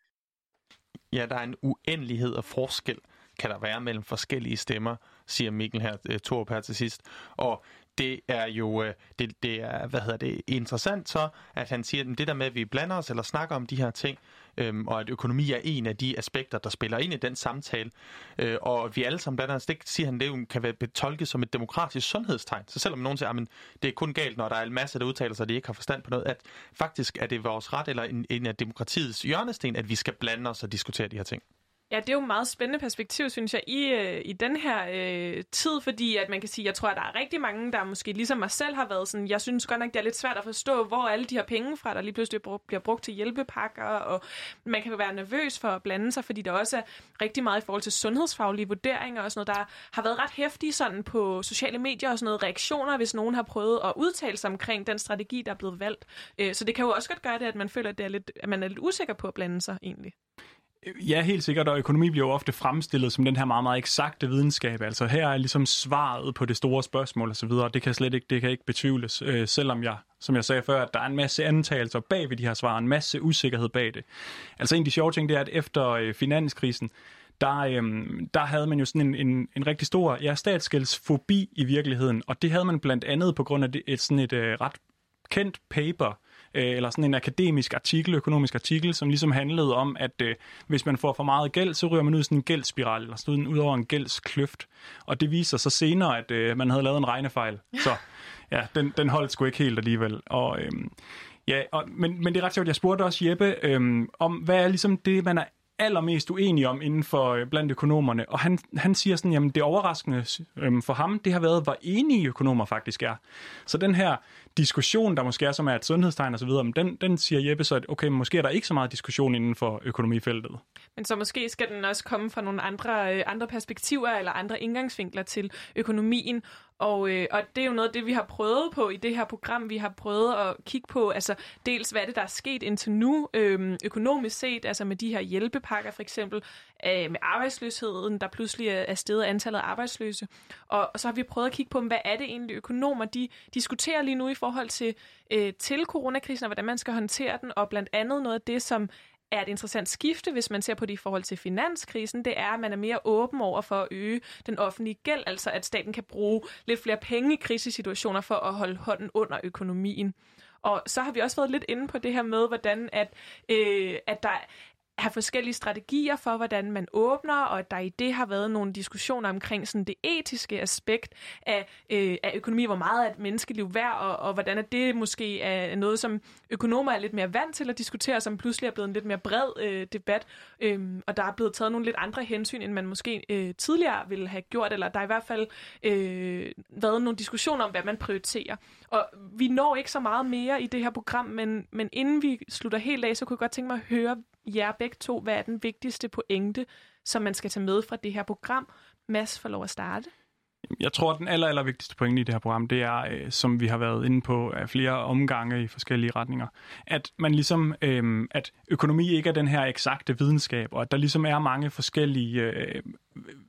Ja, der er en uendelighed af forskel, kan der være mellem forskellige stemmer, siger Mikkel her, øh, Torp her til sidst. Og det er jo øh, det, det er, hvad hedder det, interessant så, at han siger, at det der med, at vi blander os eller snakker om de her ting, øhm, og at økonomi er en af de aspekter, der spiller ind i den samtale, øh, og vi alle sammen blander andet, det siger han, det kan være betolket som et demokratisk sundhedstegn. Så selvom nogen siger, ah, at det er kun galt, når der er en masse, der udtaler sig, at de ikke har forstand på noget, at faktisk er det vores ret, eller en, en af demokratiets hjørnesten, at vi skal blande os og diskutere de her ting. Ja, det er jo et meget spændende perspektiv, synes jeg, i, øh, i den her øh, tid, fordi at man kan sige, jeg tror, at der er rigtig mange, der måske ligesom mig selv har været sådan, jeg synes godt nok, det er lidt svært at forstå, hvor alle de her penge fra, der lige pludselig bliver brugt til hjælpepakker, og man kan være nervøs for at blande sig, fordi der også er rigtig meget i forhold til sundhedsfaglige vurderinger og sådan noget, der har været ret hæftige sådan på sociale medier og sådan noget reaktioner, hvis nogen har prøvet at udtale sig omkring den strategi, der er blevet valgt. Øh, så det kan jo også godt gøre det, at man føler, at, det er lidt, at man er lidt usikker på at blande sig egentlig. Ja, helt sikkert, og økonomi bliver jo ofte fremstillet som den her meget, meget eksakte videnskab. Altså her er ligesom svaret på det store spørgsmål osv., det kan slet ikke, det kan ikke betvivles, øh, selvom jeg, som jeg sagde før, at der er en masse antagelser bag ved de her svar, en masse usikkerhed bag det. Altså en af de sjove ting, det er, at efter øh, finanskrisen, der, øhm, der havde man jo sådan en, en, en rigtig stor ja, statsgældsfobi i virkeligheden, og det havde man blandt andet på grund af det, et, sådan et øh, ret kendt paper, øh, eller sådan en akademisk artikel, økonomisk artikel, som ligesom handlede om, at øh, hvis man får for meget gæld, så ryger man ud i sådan en gældsspiral, eller sådan ud over en gældskløft. Og det viser sig senere, at øh, man havde lavet en regnefejl. Så ja, den, den holdt sgu ikke helt alligevel. Og, øh, ja, og, men, men det er ret sjovt, jeg spurgte også Jeppe øh, om, hvad er ligesom det, man er allermest uenige om inden for øh, blandt økonomerne. Og han, han siger sådan, jamen det overraskende øhm, for ham, det har været, hvor enige økonomer faktisk er. Så den her diskussion, der måske er som er et sundhedstegn osv., den, den siger Jeppe så, at okay, måske er der ikke så meget diskussion inden for økonomifeltet. Men så måske skal den også komme fra nogle andre, øh, andre perspektiver eller andre indgangsvinkler til økonomien. Og, øh, og det er jo noget af det, vi har prøvet på i det her program. Vi har prøvet at kigge på, altså dels hvad er det, der er sket indtil nu øh, økonomisk set, altså med de her hjælpepakker for eksempel, øh, med arbejdsløsheden, der pludselig er steget antallet af arbejdsløse. Og, og så har vi prøvet at kigge på, hvad er det egentlig økonomer, de diskuterer lige nu i forhold til, øh, til coronakrisen, og hvordan man skal håndtere den, og blandt andet noget af det, som er et interessant skifte, hvis man ser på det i forhold til finanskrisen, det er, at man er mere åben over for at øge den offentlige gæld, altså at staten kan bruge lidt flere penge i krisesituationer for at holde hånden under økonomien. Og så har vi også været lidt inde på det her med, hvordan at, øh, at der have forskellige strategier for, hvordan man åbner, og at der i det har været nogle diskussioner omkring sådan det etiske aspekt af, øh, af økonomi, hvor meget er et menneskeliv værd, og, og hvordan er det måske er noget, som økonomer er lidt mere vant til at diskutere, som pludselig er blevet en lidt mere bred øh, debat, øh, og der er blevet taget nogle lidt andre hensyn, end man måske øh, tidligere ville have gjort, eller der er i hvert fald øh, været nogle diskussioner om, hvad man prioriterer. Og vi når ikke så meget mere i det her program, men, men inden vi slutter helt af, så kunne jeg godt tænke mig at høre jer begge to, hvad er den vigtigste pointe, som man skal tage med fra det her program? Mads får lov at starte. Jeg tror, at den aller, aller vigtigste pointe i det her program, det er, øh, som vi har været inde på af flere omgange i forskellige retninger, at man ligesom, øh, at økonomi ikke er den her eksakte videnskab, og at der ligesom er mange forskellige, øh,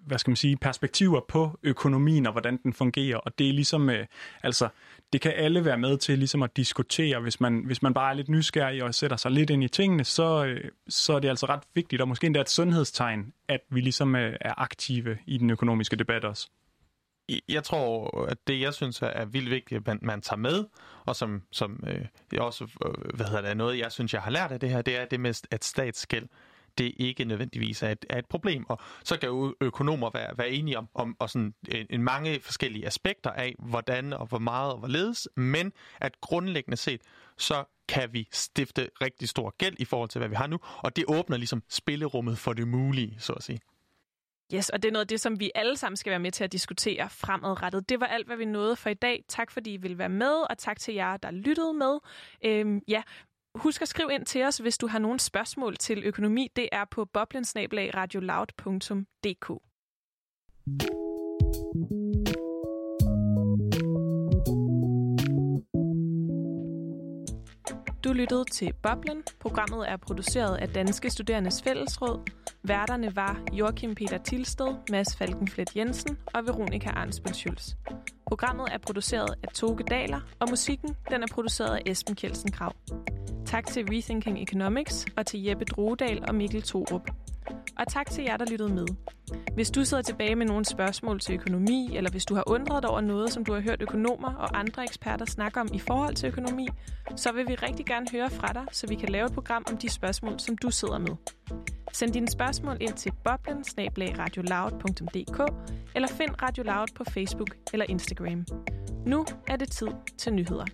hvad skal man sige, perspektiver på økonomien og hvordan den fungerer, og det er ligesom, øh, altså, det kan alle være med til ligesom at diskutere, hvis man, hvis man bare er lidt nysgerrig og sætter sig lidt ind i tingene, så, øh, så er det altså ret vigtigt, og måske endda et sundhedstegn, at vi ligesom øh, er aktive i den økonomiske debat også. Jeg tror, at det, jeg synes er vildt vigtigt, at man, man tager med, og som, som øh, jeg også, øh, hvad hedder det, noget, jeg synes, jeg har lært af det her, det er det med, at statsgæld, det ikke nødvendigvis er et, er et problem. Og så kan økonomer være, være enige om, om og sådan en, en mange forskellige aspekter af, hvordan og hvor meget og hvorledes, men at grundlæggende set, så kan vi stifte rigtig stor gæld i forhold til, hvad vi har nu, og det åbner ligesom spillerummet for det mulige, så at sige. Yes, og det er noget af det, som vi alle sammen skal være med til at diskutere fremadrettet. Det var alt, hvad vi nåede for i dag. Tak fordi I ville være med, og tak til jer, der lyttede med. Øhm, ja, Husk at skrive ind til os, hvis du har nogle spørgsmål til økonomi. Det er på boblensnabelagradioloud.dk. Du lyttede til Boblen. Programmet er produceret af Danske Studerendes Fællesråd. Værterne var Joachim Peter Tilsted, Mads Falkenflet Jensen og Veronika Arnsbøl Schulz. Programmet er produceret af Toge Daler, og musikken den er produceret af Esben Kjeldsen Krav. Tak til Rethinking Economics og til Jeppe Drogedal og Mikkel Torup. Og tak til jer, der lyttede med. Hvis du sidder tilbage med nogle spørgsmål til økonomi, eller hvis du har undret dig over noget, som du har hørt økonomer og andre eksperter snakke om i forhold til økonomi, så vil vi rigtig gerne høre fra dig, så vi kan lave et program om de spørgsmål, som du sidder med. Send dine spørgsmål ind til boblen eller find Radio Loud på Facebook eller Instagram. Nu er det tid til nyheder.